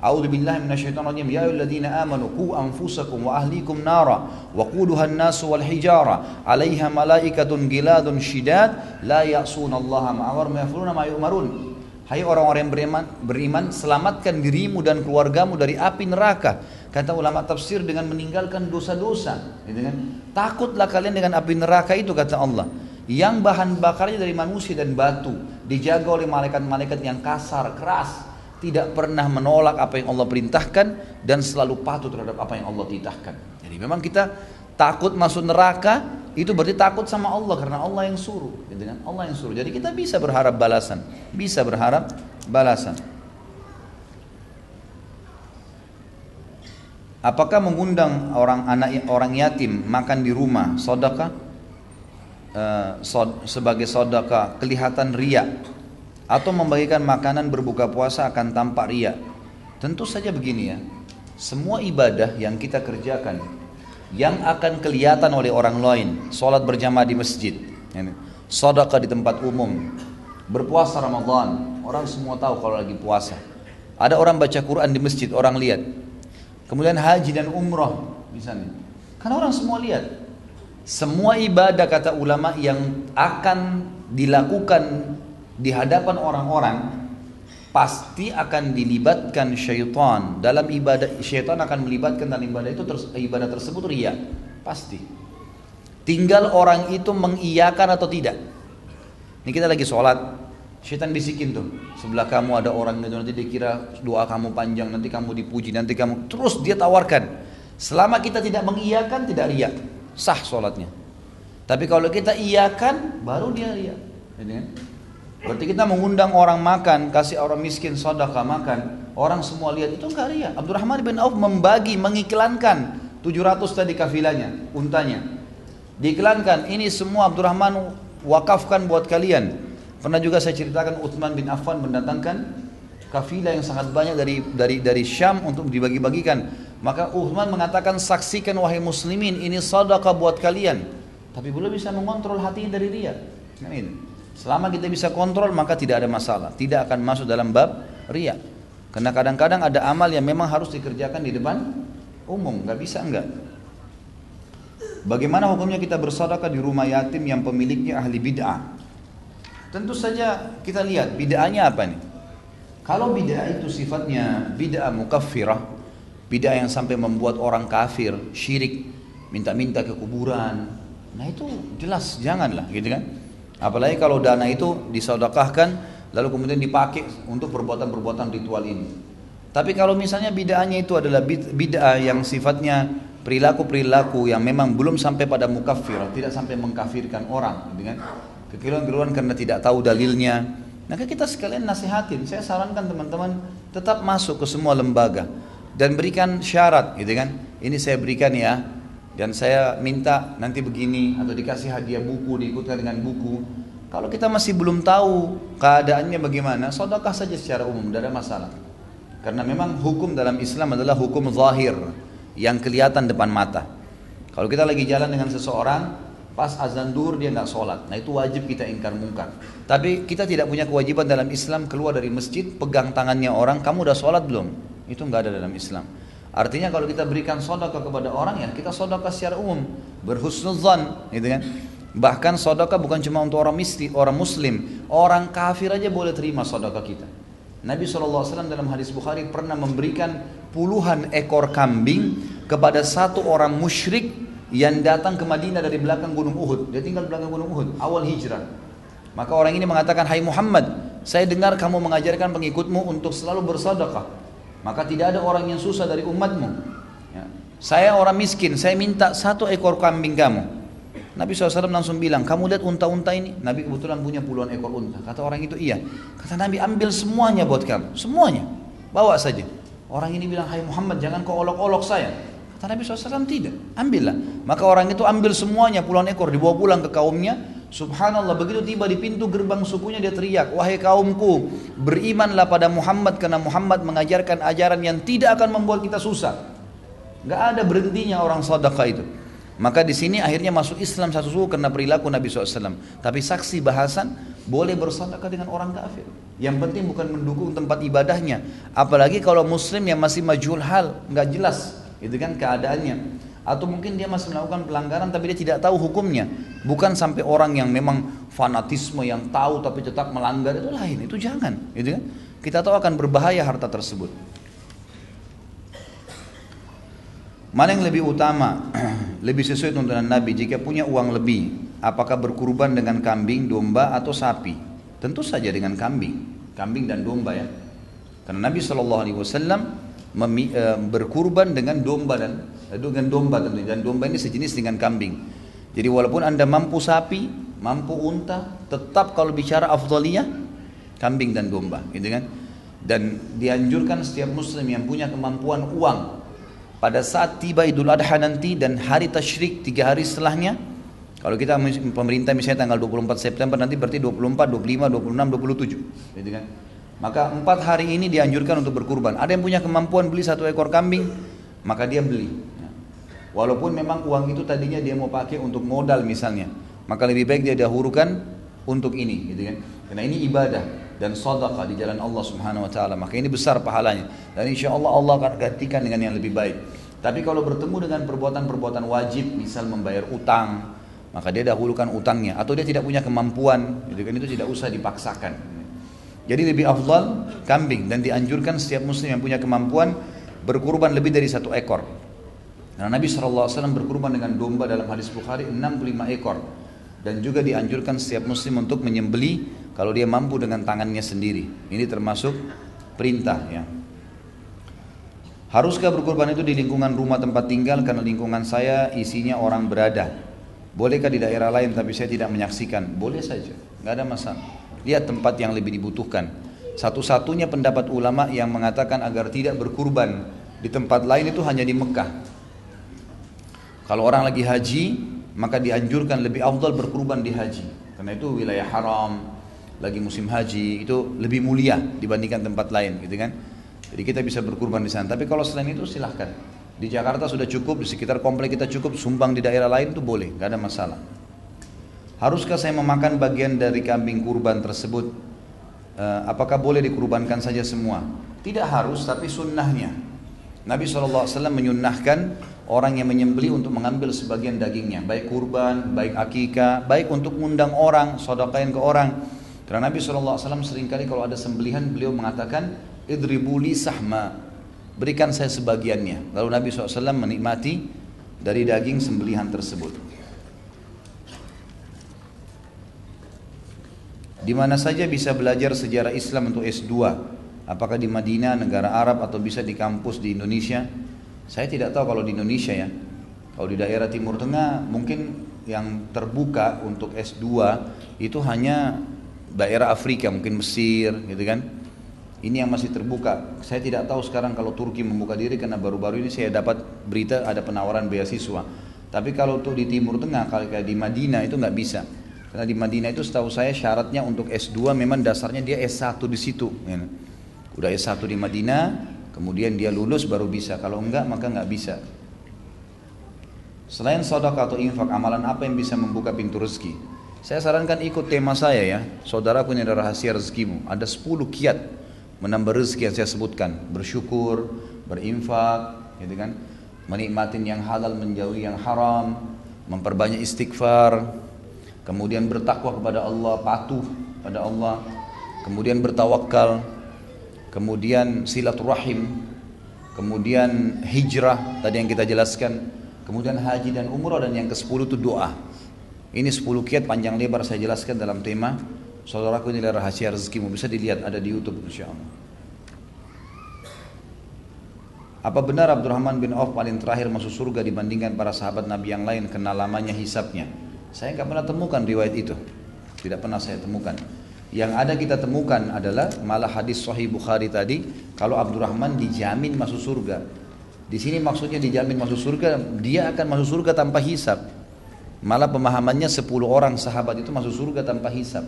A'udzu billahi minasyaitonir rajim. Ya ayyuhalladzina amanu qu anfusakum wa ahlikum nara wa quduha an-nasu wal hijara 'alaiha malaikatun giladun syidad la ya'sunallaha ma amara ma yaf'aluna ma yu'marun. Hai orang-orang yang beriman, beriman, selamatkan dirimu dan keluargamu dari api neraka. Kata ulama tafsir dengan meninggalkan dosa-dosa, gitu kan? Takutlah kalian dengan api neraka itu kata Allah. Yang bahan bakarnya dari manusia dan batu, dijaga oleh malaikat-malaikat yang kasar, keras, tidak pernah menolak apa yang Allah perintahkan dan selalu patuh terhadap apa yang Allah titahkan. Jadi memang kita takut masuk neraka itu berarti takut sama Allah karena Allah yang suruh, gitu kan? Allah yang suruh. Jadi kita bisa berharap balasan, bisa berharap balasan. Apakah mengundang orang anak orang yatim makan di rumah sodaka uh, sod, sebagai sodaka kelihatan ria atau membagikan makanan berbuka puasa akan tampak ria? Tentu saja begini ya. Semua ibadah yang kita kerjakan yang akan kelihatan oleh orang lain, sholat berjamaah di masjid, sodaka di tempat umum, berpuasa Ramadan, orang semua tahu kalau lagi puasa. Ada orang baca Quran di masjid, orang lihat Kemudian haji dan umroh misalnya. Karena orang semua lihat. Semua ibadah kata ulama yang akan dilakukan di hadapan orang-orang pasti akan dilibatkan syaitan dalam ibadah syaitan akan melibatkan dalam ibadah itu ibadah tersebut ria pasti tinggal orang itu mengiyakan atau tidak ini kita lagi sholat Syaitan bisikin tuh, sebelah kamu ada orang itu nanti dia kira doa kamu panjang, nanti kamu dipuji, nanti kamu terus dia tawarkan. Selama kita tidak mengiyakan tidak riak, sah sholatnya. Tapi kalau kita iyakan, baru dia riak. Kan? Berarti kita mengundang orang makan, kasih orang miskin sodaka makan, orang semua lihat itu enggak riak. Abdurrahman bin Auf membagi, mengiklankan 700 tadi kafilanya, untanya. Diiklankan, ini semua Abdurrahman wakafkan buat kalian Pernah juga saya ceritakan Uthman bin Affan mendatangkan kafilah yang sangat banyak dari dari dari Syam untuk dibagi-bagikan. Maka Uthman mengatakan saksikan wahai muslimin ini sedekah buat kalian. Tapi belum bisa mengontrol hatinya dari dia. Amin. Selama kita bisa kontrol maka tidak ada masalah. Tidak akan masuk dalam bab ria. Karena kadang-kadang ada amal yang memang harus dikerjakan di depan umum, nggak bisa enggak. Bagaimana hukumnya kita bersedekah di rumah yatim yang pemiliknya ahli bid'ah? Tentu saja kita lihat bid'ahnya apa nih? Kalau bid'ah itu sifatnya bid'ah mukaffirah, bid'ah yang sampai membuat orang kafir, syirik, minta-minta ke kuburan. Nah itu jelas janganlah gitu kan. Apalagi kalau dana itu disodakahkan lalu kemudian dipakai untuk perbuatan-perbuatan ritual ini. Tapi kalau misalnya bid'ahnya itu adalah bid'ah yang sifatnya perilaku-perilaku yang memang belum sampai pada mukaffir, tidak sampai mengkafirkan orang, gitu kan? Kekeliruan-kekeliruan karena tidak tahu dalilnya. Maka kita sekalian nasihatin. Saya sarankan teman-teman tetap masuk ke semua lembaga dan berikan syarat, gitu kan? Ini saya berikan ya, dan saya minta nanti begini atau dikasih hadiah buku diikutkan dengan buku. Kalau kita masih belum tahu keadaannya bagaimana, sodokah saja secara umum, tidak ada masalah. Karena memang hukum dalam Islam adalah hukum zahir yang kelihatan depan mata. Kalau kita lagi jalan dengan seseorang, Pas azan duhur dia nggak sholat. Nah itu wajib kita ingkar mungkar. Tapi kita tidak punya kewajiban dalam Islam keluar dari masjid, pegang tangannya orang, kamu udah sholat belum? Itu nggak ada dalam Islam. Artinya kalau kita berikan sodaka kepada orang ya kita sodaka secara umum berhusnuzan, gitu kan? Bahkan sodaka bukan cuma untuk orang misti, orang muslim, orang kafir aja boleh terima sodaka kita. Nabi SAW dalam hadis Bukhari pernah memberikan puluhan ekor kambing kepada satu orang musyrik yang datang ke Madinah dari belakang Gunung Uhud. Dia tinggal di belakang Gunung Uhud, awal hijrah. Maka orang ini mengatakan, Hai Muhammad, saya dengar kamu mengajarkan pengikutmu untuk selalu bersadaqah. Maka tidak ada orang yang susah dari umatmu. Ya. Saya orang miskin, saya minta satu ekor kambing kamu. Nabi SAW langsung bilang, kamu lihat unta-unta ini? Nabi kebetulan punya puluhan ekor unta. Kata orang itu, iya. Kata Nabi, ambil semuanya buat kamu. Semuanya. Bawa saja. Orang ini bilang, hai Muhammad, jangan kau olok-olok saya. Kata Nabi SAW tidak, ambillah. Maka orang itu ambil semuanya puluhan ekor dibawa pulang ke kaumnya, Subhanallah begitu tiba di pintu gerbang sukunya dia teriak, wahai kaumku, berimanlah pada Muhammad karena Muhammad mengajarkan ajaran yang tidak akan membuat kita susah. Gak ada berhentinya orang sadaqah itu. Maka di sini akhirnya masuk Islam satu suku karena perilaku Nabi SAW. Tapi saksi bahasan boleh bersadaqah dengan orang kafir. Yang penting bukan mendukung tempat ibadahnya. Apalagi kalau Muslim yang masih majul hal, nggak jelas, itu kan keadaannya. Atau mungkin dia masih melakukan pelanggaran tapi dia tidak tahu hukumnya. Bukan sampai orang yang memang fanatisme yang tahu tapi tetap melanggar itu lain. Itu jangan gitu kan? Kita tahu akan berbahaya harta tersebut. Mana yang lebih utama? (clears throat) Lebih sesuai tuntunan Nabi. Jika punya uang lebih apakah berkurban dengan kambing domba atau sapi? Tentu saja dengan kambing. Kambing dan domba ya. Karena Nabi Shallallahu Alaihi Wasallam eh, berkurban dengan domba dan dengan domba tentunya. Dan domba ini sejenis dengan kambing. Jadi walaupun anda mampu sapi mampu unta tetap kalau bicara afdaliyah kambing dan domba gitu kan? Dan dianjurkan setiap muslim yang punya kemampuan uang pada saat tiba idul adha nanti dan hari tasyrik tiga hari setelahnya kalau kita pemerintah misalnya tanggal 24 September nanti berarti 24, 25, 26, 27 gitu kan maka empat hari ini dianjurkan untuk berkurban ada yang punya kemampuan beli satu ekor kambing maka dia beli Walaupun memang uang itu tadinya dia mau pakai untuk modal misalnya, maka lebih baik dia dahulukan untuk ini, gitu kan? Karena ini ibadah dan sedekah di jalan Allah Subhanahu wa taala. Maka ini besar pahalanya dan insya Allah Allah akan gantikan dengan yang lebih baik. Tapi kalau bertemu dengan perbuatan-perbuatan wajib, misal membayar utang, maka dia dahulukan utangnya atau dia tidak punya kemampuan, gitu kan itu tidak usah dipaksakan. Jadi lebih afdal kambing dan dianjurkan setiap muslim yang punya kemampuan berkurban lebih dari satu ekor. Karena Nabi SAW berkurban dengan domba dalam hadis Bukhari 65 ekor. Dan juga dianjurkan setiap muslim untuk menyembeli kalau dia mampu dengan tangannya sendiri. Ini termasuk perintah ya. Haruskah berkurban itu di lingkungan rumah tempat tinggal karena lingkungan saya isinya orang berada? Bolehkah di daerah lain tapi saya tidak menyaksikan? Boleh saja, nggak ada masalah. Lihat tempat yang lebih dibutuhkan. Satu-satunya pendapat ulama yang mengatakan agar tidak berkurban di tempat lain itu hanya di Mekah. Kalau orang lagi haji, maka dianjurkan lebih afdal berkurban di haji. Karena itu wilayah haram, lagi musim haji, itu lebih mulia dibandingkan tempat lain, gitu kan? Jadi kita bisa berkurban di sana. Tapi kalau selain itu silahkan. Di Jakarta sudah cukup, di sekitar komplek kita cukup, sumbang di daerah lain itu boleh, nggak ada masalah. Haruskah saya memakan bagian dari kambing kurban tersebut? Uh, apakah boleh dikurbankan saja semua? Tidak harus, tapi sunnahnya. Nabi SAW menyunnahkan orang yang menyembeli untuk mengambil sebagian dagingnya, baik kurban, baik akikah, baik untuk mengundang orang, sodakain ke orang. Karena Nabi SAW sering kali kalau ada sembelihan beliau mengatakan, idribuli sahma, berikan saya sebagiannya. Lalu Nabi SAW menikmati dari daging sembelihan tersebut. Di mana saja bisa belajar sejarah Islam untuk S2? Apakah di Madinah, negara Arab atau bisa di kampus di Indonesia? Saya tidak tahu kalau di Indonesia ya. Kalau di daerah Timur Tengah mungkin yang terbuka untuk S2 itu hanya daerah Afrika, mungkin Mesir gitu kan. Ini yang masih terbuka. Saya tidak tahu sekarang kalau Turki membuka diri karena baru-baru ini saya dapat berita ada penawaran beasiswa. Tapi kalau untuk di Timur Tengah, kalau di Madinah itu nggak bisa. Karena di Madinah itu setahu saya syaratnya untuk S2 memang dasarnya dia S1 di situ. Ya. Udah S1 di Madinah, Kemudian dia lulus baru bisa. Kalau enggak maka enggak bisa. Selain sedekah atau infak, amalan apa yang bisa membuka pintu rezeki? Saya sarankan ikut tema saya ya. Saudaraku ini adalah rahasia rezekimu. Ada 10 kiat menambah rezeki yang saya sebutkan. Bersyukur, berinfak, gitu kan? Menikmatin yang halal, menjauhi yang haram, memperbanyak istighfar, kemudian bertakwa kepada Allah, patuh pada Allah, kemudian bertawakal, kemudian silaturahim, kemudian hijrah tadi yang kita jelaskan, kemudian haji dan umrah dan yang ke-10 itu doa. Ini 10 kiat panjang lebar saya jelaskan dalam tema Saudaraku ini rahasia rezekimu bisa dilihat ada di YouTube insyaallah. Apa benar Abdurrahman bin Auf paling terakhir masuk surga dibandingkan para sahabat Nabi yang lain kenal lamanya hisapnya? Saya nggak pernah temukan riwayat itu. Tidak pernah saya temukan. Yang ada kita temukan adalah malah hadis Sahih Bukhari tadi kalau Abdurrahman dijamin masuk surga. Di sini maksudnya dijamin masuk surga, dia akan masuk surga tanpa hisap. Malah pemahamannya 10 orang sahabat itu masuk surga tanpa hisap.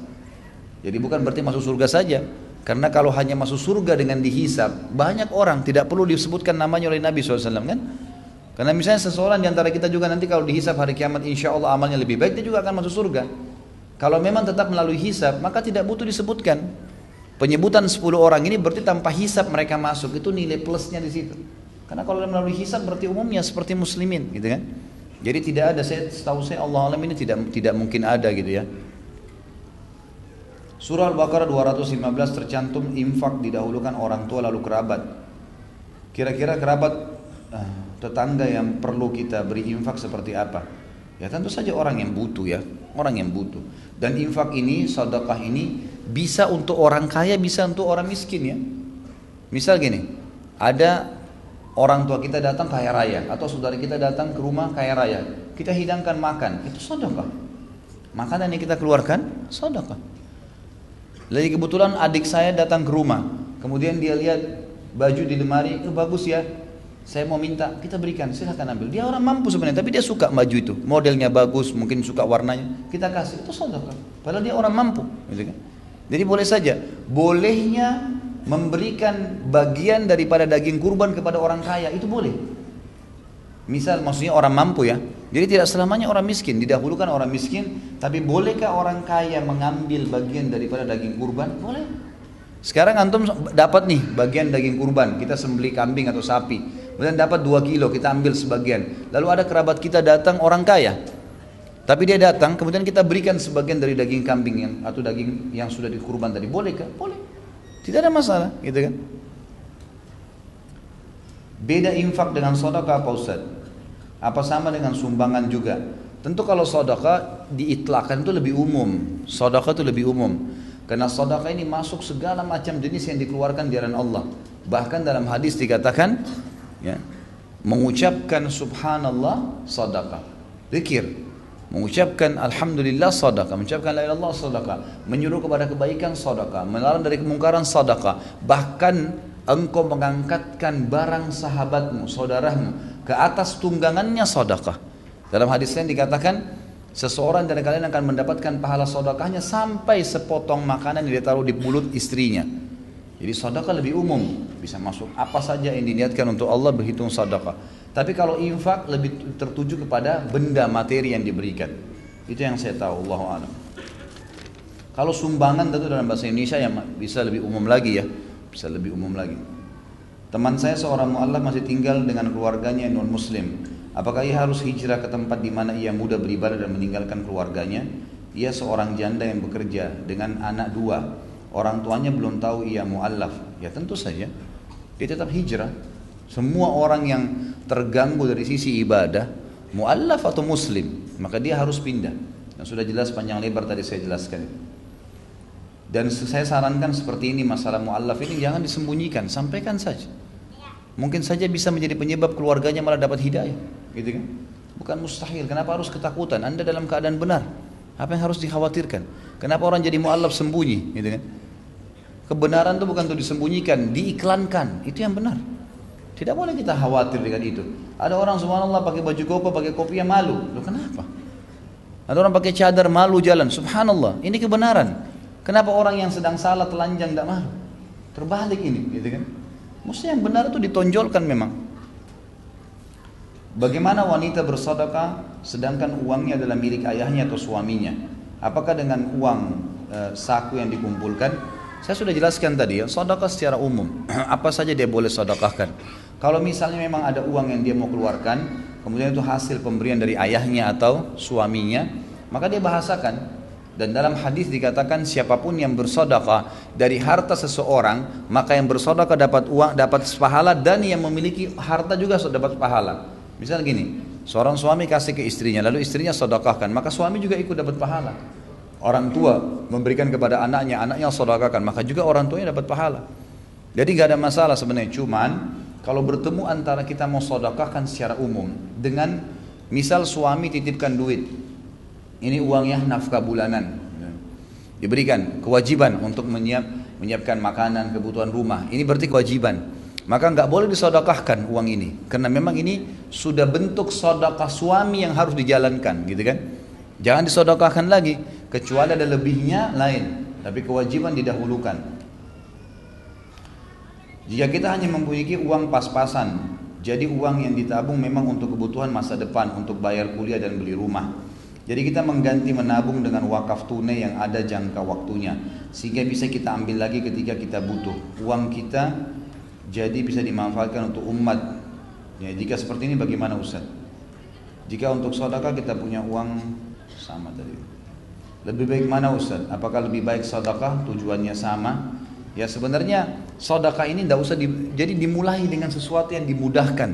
Jadi bukan berarti masuk surga saja. Karena kalau hanya masuk surga dengan dihisap, banyak orang tidak perlu disebutkan namanya oleh Nabi SAW kan? Karena misalnya seseorang di antara kita juga nanti kalau dihisap hari kiamat insya Allah amalnya lebih baik, dia juga akan masuk surga. Kalau memang tetap melalui hisap, maka tidak butuh disebutkan. Penyebutan 10 orang ini berarti tanpa hisap mereka masuk, itu nilai plusnya di situ. Karena kalau melalui hisap berarti umumnya seperti muslimin gitu kan. Jadi tidak ada saya setahu saya Allah alam ini tidak tidak mungkin ada gitu ya. Surah Al-Baqarah 215 tercantum infak didahulukan orang tua lalu kerabat. Kira-kira kerabat uh, tetangga yang perlu kita beri infak seperti apa? Ya tentu saja orang yang butuh ya, orang yang butuh. Dan infak ini, sedekah ini bisa untuk orang kaya, bisa untuk orang miskin ya. Misal gini, ada orang tua kita datang kaya raya atau saudara kita datang ke rumah kaya raya, kita hidangkan makan, itu sedekah. Makanan yang kita keluarkan sedekah. Lagi kebetulan adik saya datang ke rumah, kemudian dia lihat baju di lemari, itu bagus ya, saya mau minta, kita berikan, silahkan ambil. Dia orang mampu sebenarnya, tapi dia suka baju itu, modelnya bagus, mungkin suka warnanya, kita kasih, itu sedekah. Padahal dia orang mampu, gitu kan? Jadi boleh saja, bolehnya memberikan bagian daripada daging kurban kepada orang kaya, itu boleh. Misal maksudnya orang mampu ya. Jadi tidak selamanya orang miskin, didahulukan orang miskin, tapi bolehkah orang kaya mengambil bagian daripada daging kurban? Boleh. Sekarang antum dapat nih bagian daging kurban, kita sembeli kambing atau sapi. Kemudian dapat 2 kilo, kita ambil sebagian. Lalu ada kerabat kita datang orang kaya. Tapi dia datang, kemudian kita berikan sebagian dari daging kambing yang atau daging yang sudah dikurban tadi. Bolehkah? Boleh. Tidak ada masalah, gitu kan? Beda infak dengan sodaka apa Ustaz? Apa sama dengan sumbangan juga? Tentu kalau sodaka diitlakan itu lebih umum. Sodaka itu lebih umum. Karena sodaka ini masuk segala macam jenis yang dikeluarkan di jalan Allah. Bahkan dalam hadis dikatakan, ya, mengucapkan subhanallah sodaka. Zikir. Mengucapkan Alhamdulillah sadaqah Mengucapkan La sadaqah Menyuruh kepada kebaikan sadaqah Melarang dari kemungkaran sadaqah Bahkan engkau mengangkatkan barang sahabatmu, saudaramu ke atas tunggangannya sedekah. Dalam hadis lain dikatakan seseorang dari kalian akan mendapatkan pahala sedekahnya sampai sepotong makanan yang dia taruh di mulut istrinya. Jadi sedekah lebih umum, bisa masuk apa saja yang diniatkan untuk Allah berhitung sedekah. Tapi kalau infak lebih tertuju kepada benda materi yang diberikan. Itu yang saya tahu, Allah alam. Kalau sumbangan tentu dalam bahasa Indonesia yang bisa lebih umum lagi ya bisa lebih umum lagi. Teman saya seorang mu'allaf masih tinggal dengan keluarganya yang non-muslim. Apakah ia harus hijrah ke tempat di mana ia mudah beribadah dan meninggalkan keluarganya? Ia seorang janda yang bekerja dengan anak dua. Orang tuanya belum tahu ia mu'allaf. Ya tentu saja. Dia tetap hijrah. Semua orang yang terganggu dari sisi ibadah, mu'allaf atau muslim, maka dia harus pindah. Yang sudah jelas panjang lebar tadi saya jelaskan. Dan saya sarankan seperti ini masalah mu'allaf ini jangan disembunyikan, sampaikan saja. Mungkin saja bisa menjadi penyebab keluarganya malah dapat hidayah, gitu kan? Bukan mustahil. Kenapa harus ketakutan? Anda dalam keadaan benar. Apa yang harus dikhawatirkan? Kenapa orang jadi mu'allaf sembunyi, gitu kan? Kebenaran itu bukan untuk disembunyikan, diiklankan. Itu yang benar. Tidak boleh kita khawatir dengan itu. Ada orang subhanallah pakai baju koko, pakai kopi yang malu. Loh kenapa? Ada orang pakai cadar malu jalan. Subhanallah. Ini kebenaran. Kenapa orang yang sedang salah telanjang tidak malu? Terbalik ini, gitu kan? Mesti yang benar itu ditonjolkan memang. Bagaimana wanita bersedekah sedangkan uangnya adalah milik ayahnya atau suaminya? Apakah dengan uang e, saku yang dikumpulkan? Saya sudah jelaskan tadi ya, sedekah secara umum. (clears throat) Apa saja dia boleh sedekahkan. Kalau misalnya memang ada uang yang dia mau keluarkan, kemudian itu hasil pemberian dari ayahnya atau suaminya, maka dia bahasakan dan dalam hadis dikatakan siapa pun yang bersodakah dari harta seseorang, maka yang bersodakah dapat uang, dapat pahala dan yang memiliki harta juga dapat pahala. Misal gini, seorang suami kasih ke istrinya, lalu istrinya sodakahkan, maka suami juga ikut dapat pahala. Orang tua memberikan kepada anaknya, anaknya sodakahkan, maka juga orang tuanya dapat pahala. Jadi nggak ada masalah sebenarnya, cuman kalau bertemu antara kita mau sodakahkan secara umum dengan misal suami titipkan duit, ini uangnya nafkah bulanan. Diberikan kewajiban untuk menyiap, menyiapkan makanan, kebutuhan rumah. Ini berarti kewajiban. Maka nggak boleh disodokahkan uang ini. Karena memang ini sudah bentuk sodokah suami yang harus dijalankan. gitu kan? Jangan disodokahkan lagi, kecuali ada lebihnya lain. Tapi kewajiban didahulukan. Jika kita hanya mempunyai uang pas-pasan, jadi uang yang ditabung memang untuk kebutuhan masa depan, untuk bayar kuliah dan beli rumah. Jadi kita mengganti menabung dengan wakaf tunai yang ada jangka waktunya sehingga bisa kita ambil lagi ketika kita butuh. Uang kita jadi bisa dimanfaatkan untuk umat. Ya, jika seperti ini bagaimana Ustaz? Jika untuk sedekah kita punya uang sama tadi. Lebih baik mana Ustaz? Apakah lebih baik sedekah tujuannya sama? Ya sebenarnya sedekah ini tidak usah di, jadi dimulai dengan sesuatu yang dimudahkan.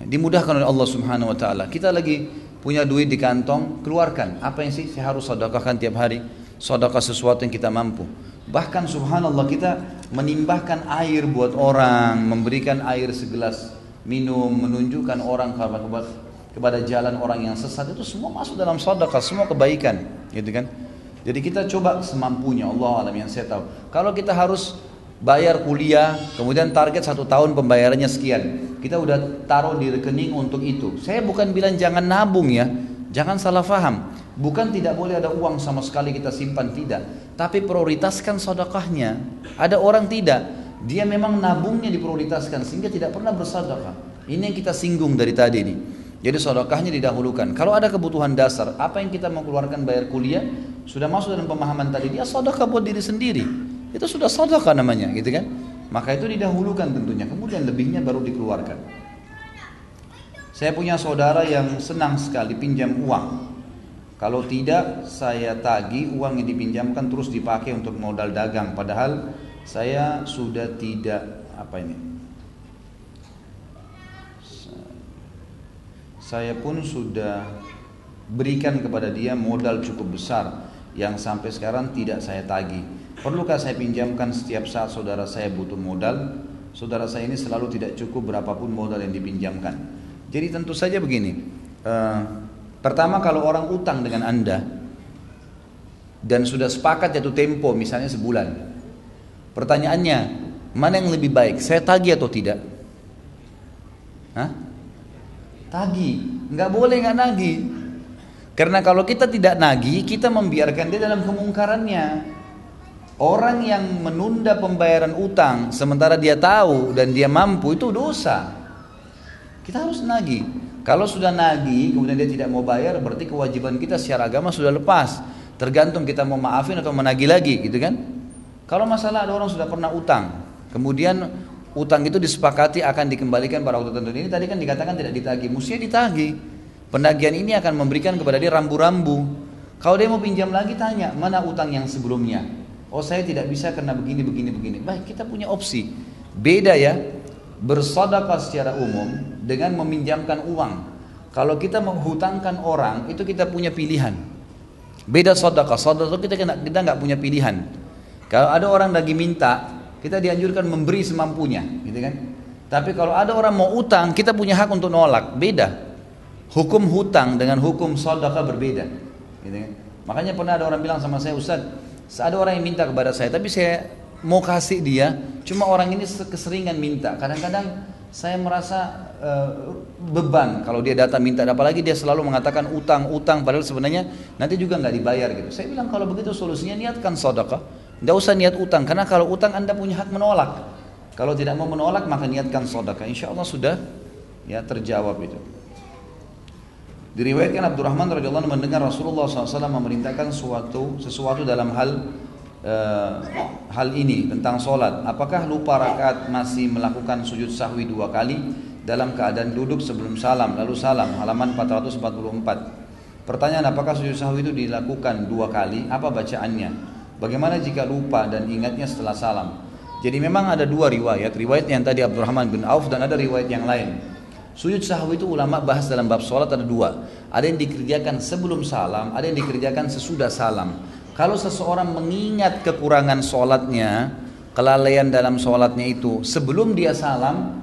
Dimudahkan oleh Allah Subhanahu wa taala. Kita lagi punya duit di kantong, keluarkan. Apa yang sih saya harus sedekahkan tiap hari? Sedekah sesuatu yang kita mampu. Bahkan subhanallah kita menimbahkan air buat orang, memberikan air segelas minum, menunjukkan orang kepada, kepada jalan orang yang sesat itu semua masuk dalam sedekah, semua kebaikan, gitu kan? Jadi kita coba semampunya Allah alam yang saya tahu. Kalau kita harus bayar kuliah, kemudian target satu tahun pembayarannya sekian. Kita udah taruh di rekening untuk itu. Saya bukan bilang jangan nabung ya, jangan salah faham. Bukan tidak boleh ada uang sama sekali kita simpan tidak, tapi prioritaskan sodakahnya. Ada orang tidak, dia memang nabungnya diprioritaskan sehingga tidak pernah bersedekah. Ini yang kita singgung dari tadi ini. Jadi sodakahnya didahulukan. Kalau ada kebutuhan dasar, apa yang kita mau keluarkan bayar kuliah, sudah masuk dalam pemahaman tadi, dia sodakah buat diri sendiri. Itu sudah sedekah namanya, gitu kan? Maka itu didahulukan tentunya, kemudian lebihnya baru dikeluarkan. Saya punya saudara yang senang sekali pinjam uang. Kalau tidak, saya tagih uang yang dipinjamkan terus dipakai untuk modal dagang. Padahal saya sudah tidak apa ini. Saya pun sudah berikan kepada dia modal cukup besar yang sampai sekarang tidak saya tagih. Perlukah saya pinjamkan setiap saat saudara saya butuh modal? Saudara saya ini selalu tidak cukup berapapun modal yang dipinjamkan. Jadi tentu saja begini. Uh, pertama kalau orang utang dengan anda dan sudah sepakat jatuh tempo misalnya sebulan. Pertanyaannya mana yang lebih baik? Saya tagih atau tidak? Hah? Tagih. Nggak boleh nggak nagih. Karena kalau kita tidak nagih, kita membiarkan dia dalam kemungkarannya. Orang yang menunda pembayaran utang sementara dia tahu dan dia mampu itu dosa. Kita harus nagih. Kalau sudah nagih kemudian dia tidak mau bayar berarti kewajiban kita secara agama sudah lepas. Tergantung kita mau maafin atau menagih lagi gitu kan. Kalau masalah ada orang sudah pernah utang, kemudian utang itu disepakati akan dikembalikan pada waktu tertentu. Ini tadi kan dikatakan tidak ditagih, mestinya ditagih. Penagihan ini akan memberikan kepada dia rambu-rambu. Kalau dia mau pinjam lagi tanya, mana utang yang sebelumnya? Oh saya tidak bisa karena begini, begini, begini. Baik kita punya opsi. Beda ya, bersedekah secara umum dengan meminjamkan uang. Kalau kita menghutangkan orang, itu kita punya pilihan. Beda sedekah, sedekah kita kita nggak punya pilihan. Kalau ada orang lagi minta, kita dianjurkan memberi semampunya, gitu kan? Tapi kalau ada orang mau utang, kita punya hak untuk nolak. Beda. Hukum hutang dengan hukum sedekah berbeda. Gitu kan? Makanya pernah ada orang bilang sama saya, Ustaz, ada orang yang minta kepada saya, tapi saya mau kasih dia, cuma orang ini keseringan minta. Kadang-kadang saya merasa uh, beban kalau dia datang minta, apalagi dia selalu mengatakan utang, utang, padahal sebenarnya nanti juga nggak dibayar gitu. Saya bilang kalau begitu solusinya niatkan sedekah, nggak usah niat utang, karena kalau utang anda punya hak menolak. Kalau tidak mau menolak maka niatkan sedekah, insya Allah sudah ya terjawab itu. Diriwayatkan Abdurrahman radhiyallahu mendengar Rasulullah SAW memerintahkan suatu sesuatu dalam hal uh, hal ini tentang solat. Apakah lupa rakaat masih melakukan sujud sahwi dua kali dalam keadaan duduk sebelum salam lalu salam halaman 444. Pertanyaan apakah sujud sahwi itu dilakukan dua kali? Apa bacaannya? Bagaimana jika lupa dan ingatnya setelah salam? Jadi memang ada dua riwayat, riwayat yang tadi Abdurrahman bin Auf dan ada riwayat yang lain. Sujud sahwi itu ulama bahas dalam bab sholat ada dua. Ada yang dikerjakan sebelum salam, ada yang dikerjakan sesudah salam. Kalau seseorang mengingat kekurangan sholatnya, kelalaian dalam sholatnya itu sebelum dia salam,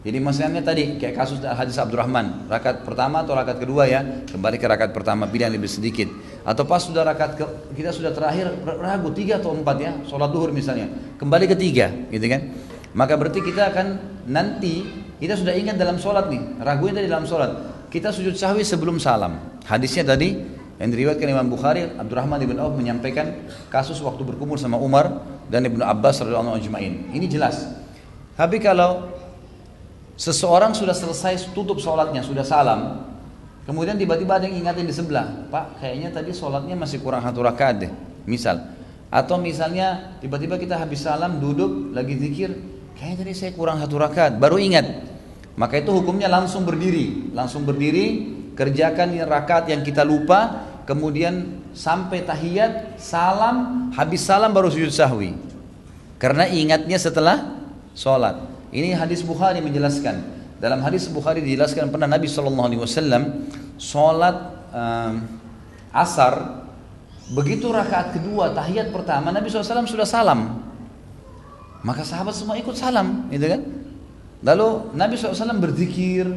jadi maksudnya tadi kayak kasus hadis Abdurrahman, rakaat pertama atau rakaat kedua ya, kembali ke rakaat pertama pilihan lebih sedikit. Atau pas sudah rakaat kita sudah terakhir ragu tiga atau empat ya, sholat duhur misalnya, kembali ke tiga, gitu kan? Maka berarti kita akan nanti kita sudah ingat dalam sholat nih, ragunya tadi dalam sholat. Kita sujud sahwi sebelum salam. Hadisnya tadi Yang diriwayatkan Imam Bukhari, Abdurrahman ibn Auf menyampaikan kasus waktu berkumpul sama Umar dan Ibnu Abbas radhiyallahu anhu Ini jelas. Tapi kalau seseorang sudah selesai tutup sholatnya, sudah salam, kemudian tiba-tiba ada yang ingatin di sebelah, Pak, kayaknya tadi sholatnya masih kurang satu rakaat deh, misal. Atau misalnya tiba-tiba kita habis salam, duduk, lagi zikir, kayaknya tadi saya kurang satu rakaat, baru ingat. Maka itu hukumnya langsung berdiri, langsung berdiri, kerjakan rakaat yang kita lupa, kemudian sampai tahiyat, salam, habis salam baru sujud sahwi. Karena ingatnya setelah sholat. Ini hadis Bukhari menjelaskan. Dalam hadis Bukhari dijelaskan pernah Nabi SAW sholat um, asar begitu rakaat kedua tahiyat pertama Nabi SAW sudah salam maka sahabat semua ikut salam gitu kan lalu Nabi SAW berzikir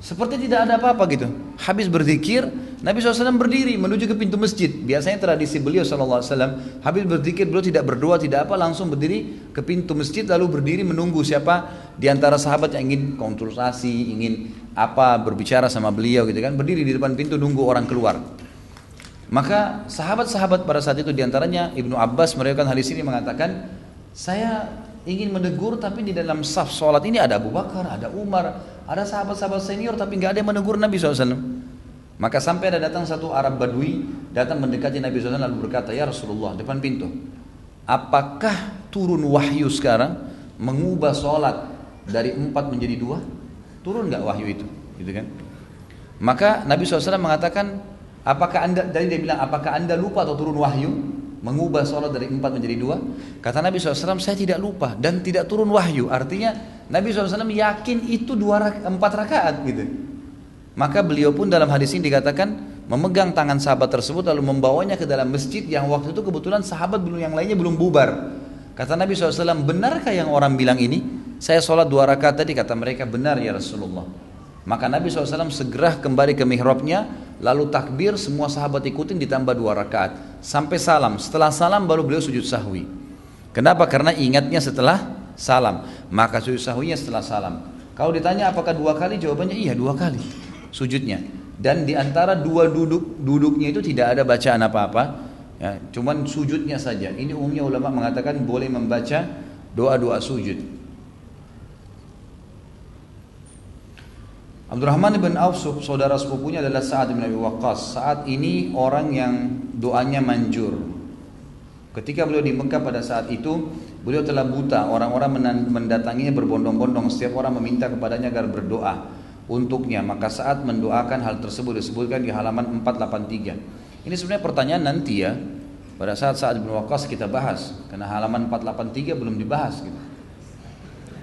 seperti tidak ada apa-apa gitu. Habis berzikir, Nabi SAW berdiri menuju ke pintu masjid. Biasanya tradisi beliau SAW, habis berzikir beliau tidak berdoa, tidak apa, langsung berdiri ke pintu masjid lalu berdiri menunggu siapa di antara sahabat yang ingin konsultasi, ingin apa berbicara sama beliau gitu kan. Berdiri di depan pintu nunggu orang keluar. Maka sahabat-sahabat pada saat itu di antaranya Ibnu Abbas meriwayatkan hadis ini mengatakan, saya ingin menegur tapi di dalam saf sholat ini ada Abu Bakar, ada Umar, ada sahabat-sahabat senior tapi nggak ada yang menegur Nabi SAW. Maka sampai ada datang satu Arab Badui datang mendekati Nabi SAW lalu berkata, Ya Rasulullah depan pintu, apakah turun wahyu sekarang mengubah sholat dari empat menjadi dua? Turun nggak wahyu itu? Gitu kan? Maka Nabi SAW mengatakan, apakah anda, dari dia bilang, apakah anda lupa atau turun wahyu? mengubah sholat dari empat menjadi dua? Kata Nabi SAW, saya tidak lupa dan tidak turun wahyu. Artinya Nabi SAW yakin itu dua empat rakaat gitu. Maka beliau pun dalam hadis ini dikatakan memegang tangan sahabat tersebut lalu membawanya ke dalam masjid yang waktu itu kebetulan sahabat belum yang lainnya belum bubar. Kata Nabi SAW, benarkah yang orang bilang ini? Saya sholat dua rakaat tadi kata mereka benar ya Rasulullah. Maka Nabi SAW segera kembali ke mihrabnya Lalu takbir semua sahabat ikutin ditambah dua rakaat sampai salam. Setelah salam baru beliau sujud sahwi. Kenapa? Karena ingatnya setelah salam. Maka sujud sahwinya setelah salam. Kalau ditanya apakah dua kali? Jawabannya iya dua kali sujudnya. Dan di antara dua duduk duduknya itu tidak ada bacaan apa-apa. Ya, cuman sujudnya saja. Ini umumnya ulama mengatakan boleh membaca doa-doa sujud. Abdurrahman bin Auf saudara sepupunya adalah Sa'ad bin Abi Waqqas. Saat ini orang yang doanya manjur. Ketika beliau di Mekah pada saat itu, beliau telah buta. Orang-orang mendatanginya berbondong-bondong. Setiap orang meminta kepadanya agar berdoa untuknya. Maka saat mendoakan hal tersebut disebutkan di halaman 483. Ini sebenarnya pertanyaan nanti ya. Pada saat Sa'ad bin Waqqas kita bahas. Karena halaman 483 belum dibahas gitu.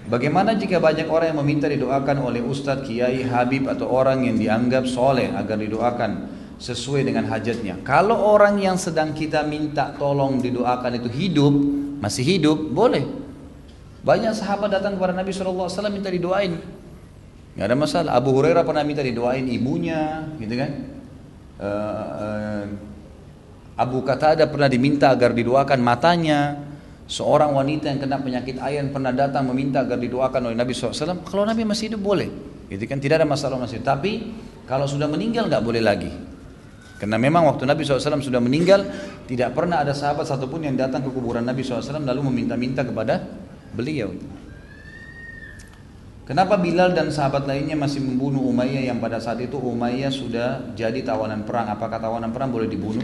Bagaimana jika banyak orang yang meminta didoakan oleh ustadz, kiai, habib atau orang yang dianggap soleh agar didoakan sesuai dengan hajatnya. Kalau orang yang sedang kita minta tolong didoakan itu hidup, masih hidup, boleh. Banyak sahabat datang kepada Nabi SAW minta didoain. Gak ada masalah. Abu Hurairah pernah minta didoain ibunya, gitu kan. Uh, Abu Qatada pernah diminta agar didoakan matanya. Seorang wanita yang kena penyakit ayan pernah datang meminta agar didoakan oleh Nabi SAW. Kalau Nabi masih hidup boleh, gitu kan tidak ada masalah masih. Tapi kalau sudah meninggal nggak boleh lagi. Karena memang waktu Nabi SAW sudah meninggal, tidak pernah ada sahabat satupun yang datang ke kuburan Nabi SAW lalu meminta-minta kepada beliau. Kenapa Bilal dan sahabat lainnya masih membunuh Umayyah yang pada saat itu Umayyah sudah jadi tawanan perang? Apakah tawanan perang boleh dibunuh?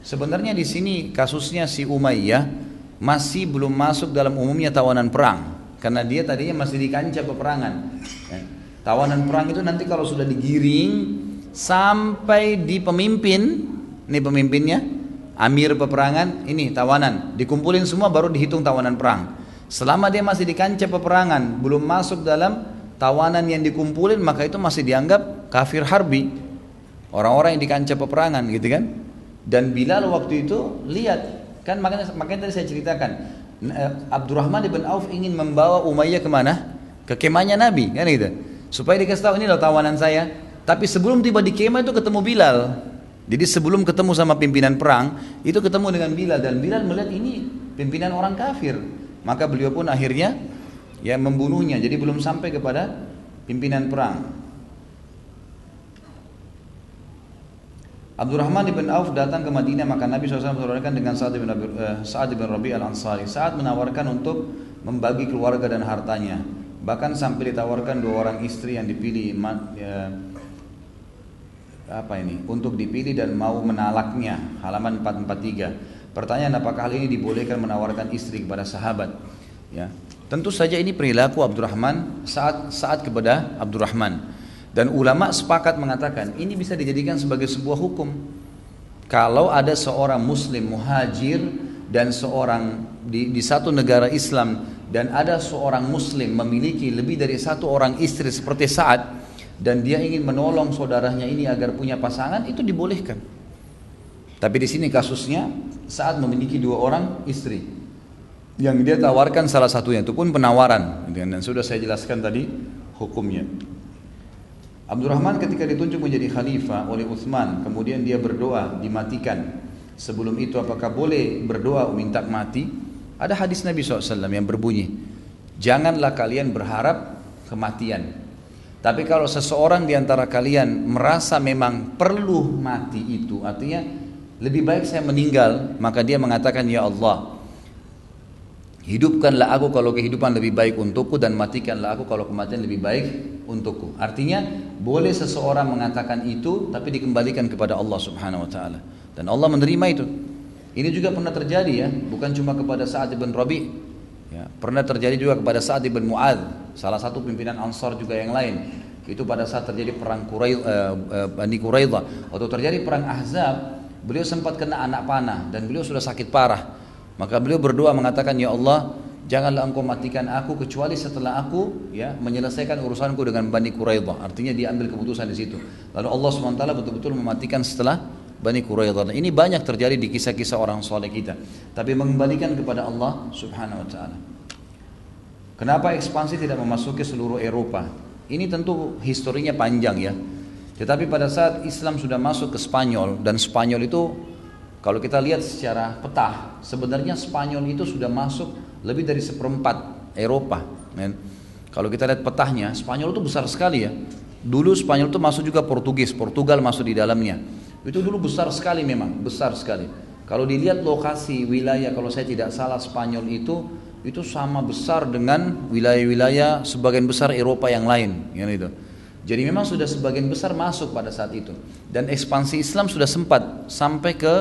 Sebenarnya di sini kasusnya si Umayyah masih belum masuk dalam umumnya tawanan perang karena dia tadinya masih di kancah peperangan. Ya. Tawanan perang itu nanti kalau sudah digiring sampai di pemimpin, ini pemimpinnya, amir peperangan, ini tawanan, dikumpulin semua baru dihitung tawanan perang. Selama dia masih di kancah peperangan, belum masuk dalam tawanan yang dikumpulin, maka itu masih dianggap kafir harbi. Orang-orang yang di kancah peperangan gitu kan. Dan Bilal waktu itu lihat Kan makanya makanya tadi saya ceritakan eh, Abdurrahman bin Auf ingin membawa Umayyah ke mana? Ke kemahnya Nabi kan gitu. Supaya dikasih tahu ini loh tawanan saya. Tapi sebelum tiba di kemah itu ketemu Bilal. Jadi sebelum ketemu sama pimpinan perang itu ketemu dengan Bilal dan Bilal melihat ini pimpinan orang kafir. Maka beliau pun akhirnya ya membunuhnya. Jadi belum sampai kepada pimpinan perang. Abdurrahman bin Auf datang ke Madinah maka Nabi SAW menawarkan dengan Sa'ad bin, uh, Sa'ad bin Rabi al-Ansari. Saat menawarkan untuk membagi keluarga dan hartanya. Bahkan sampai ditawarkan dua orang istri yang dipilih ya, apa ini untuk dipilih dan mau menalaknya halaman 443 pertanyaan apakah hal ini dibolehkan menawarkan istri kepada sahabat ya tentu saja ini perilaku Abdurrahman saat saat kepada Abdurrahman dan ulama sepakat mengatakan ini bisa dijadikan sebagai sebuah hukum. Kalau ada seorang muslim muhajir dan seorang di, di satu negara Islam dan ada seorang muslim memiliki lebih dari satu orang istri seperti saat dan dia ingin menolong saudaranya ini agar punya pasangan itu dibolehkan. Tapi di sini kasusnya saat memiliki dua orang istri yang dia tawarkan salah satunya itu pun penawaran dan sudah saya jelaskan tadi hukumnya. Abdurrahman ketika ditunjuk menjadi khalifah oleh Uthman, kemudian dia berdoa dimatikan. Sebelum itu apakah boleh berdoa minta mati? Ada hadis Nabi SAW yang berbunyi, janganlah kalian berharap kematian. Tapi kalau seseorang di antara kalian merasa memang perlu mati itu, artinya lebih baik saya meninggal, maka dia mengatakan, Ya Allah, Hidupkanlah aku kalau kehidupan lebih baik untukku dan matikanlah aku kalau kematian lebih baik untukku. Artinya boleh seseorang mengatakan itu tapi dikembalikan kepada Allah Subhanahu wa taala. Dan Allah menerima itu. Ini juga pernah terjadi ya, bukan cuma kepada Sa'ad bin Rabi. Ya, pernah terjadi juga kepada Sa'ad bin Mu'ad, salah satu pimpinan Ansar juga yang lain. Itu pada saat terjadi perang Quraisy uh, uh, Bani Quraidah atau terjadi perang Ahzab, beliau sempat kena anak panah dan beliau sudah sakit parah. Maka beliau berdoa mengatakan, Ya Allah, janganlah engkau matikan aku kecuali setelah aku ya menyelesaikan urusanku dengan Bani Quraidah. Artinya dia ambil keputusan di situ. Lalu Allah SWT betul-betul mematikan setelah Bani Quraidah. Ini banyak terjadi di kisah-kisah orang soleh kita. Tapi mengembalikan kepada Allah Subhanahu wa taala. Kenapa ekspansi tidak memasuki seluruh Eropa? Ini tentu historinya panjang ya. Tetapi pada saat Islam sudah masuk ke Spanyol dan Spanyol itu kalau kita lihat secara peta, sebenarnya Spanyol itu sudah masuk lebih dari seperempat Eropa. Men. Kalau kita lihat petahnya, Spanyol itu besar sekali ya. Dulu Spanyol itu masuk juga Portugis, Portugal masuk di dalamnya. Itu dulu besar sekali memang, besar sekali. Kalau dilihat lokasi wilayah, kalau saya tidak salah Spanyol itu itu sama besar dengan wilayah-wilayah sebagian besar Eropa yang lain, yang itu. Jadi memang sudah sebagian besar masuk pada saat itu. Dan ekspansi Islam sudah sempat sampai ke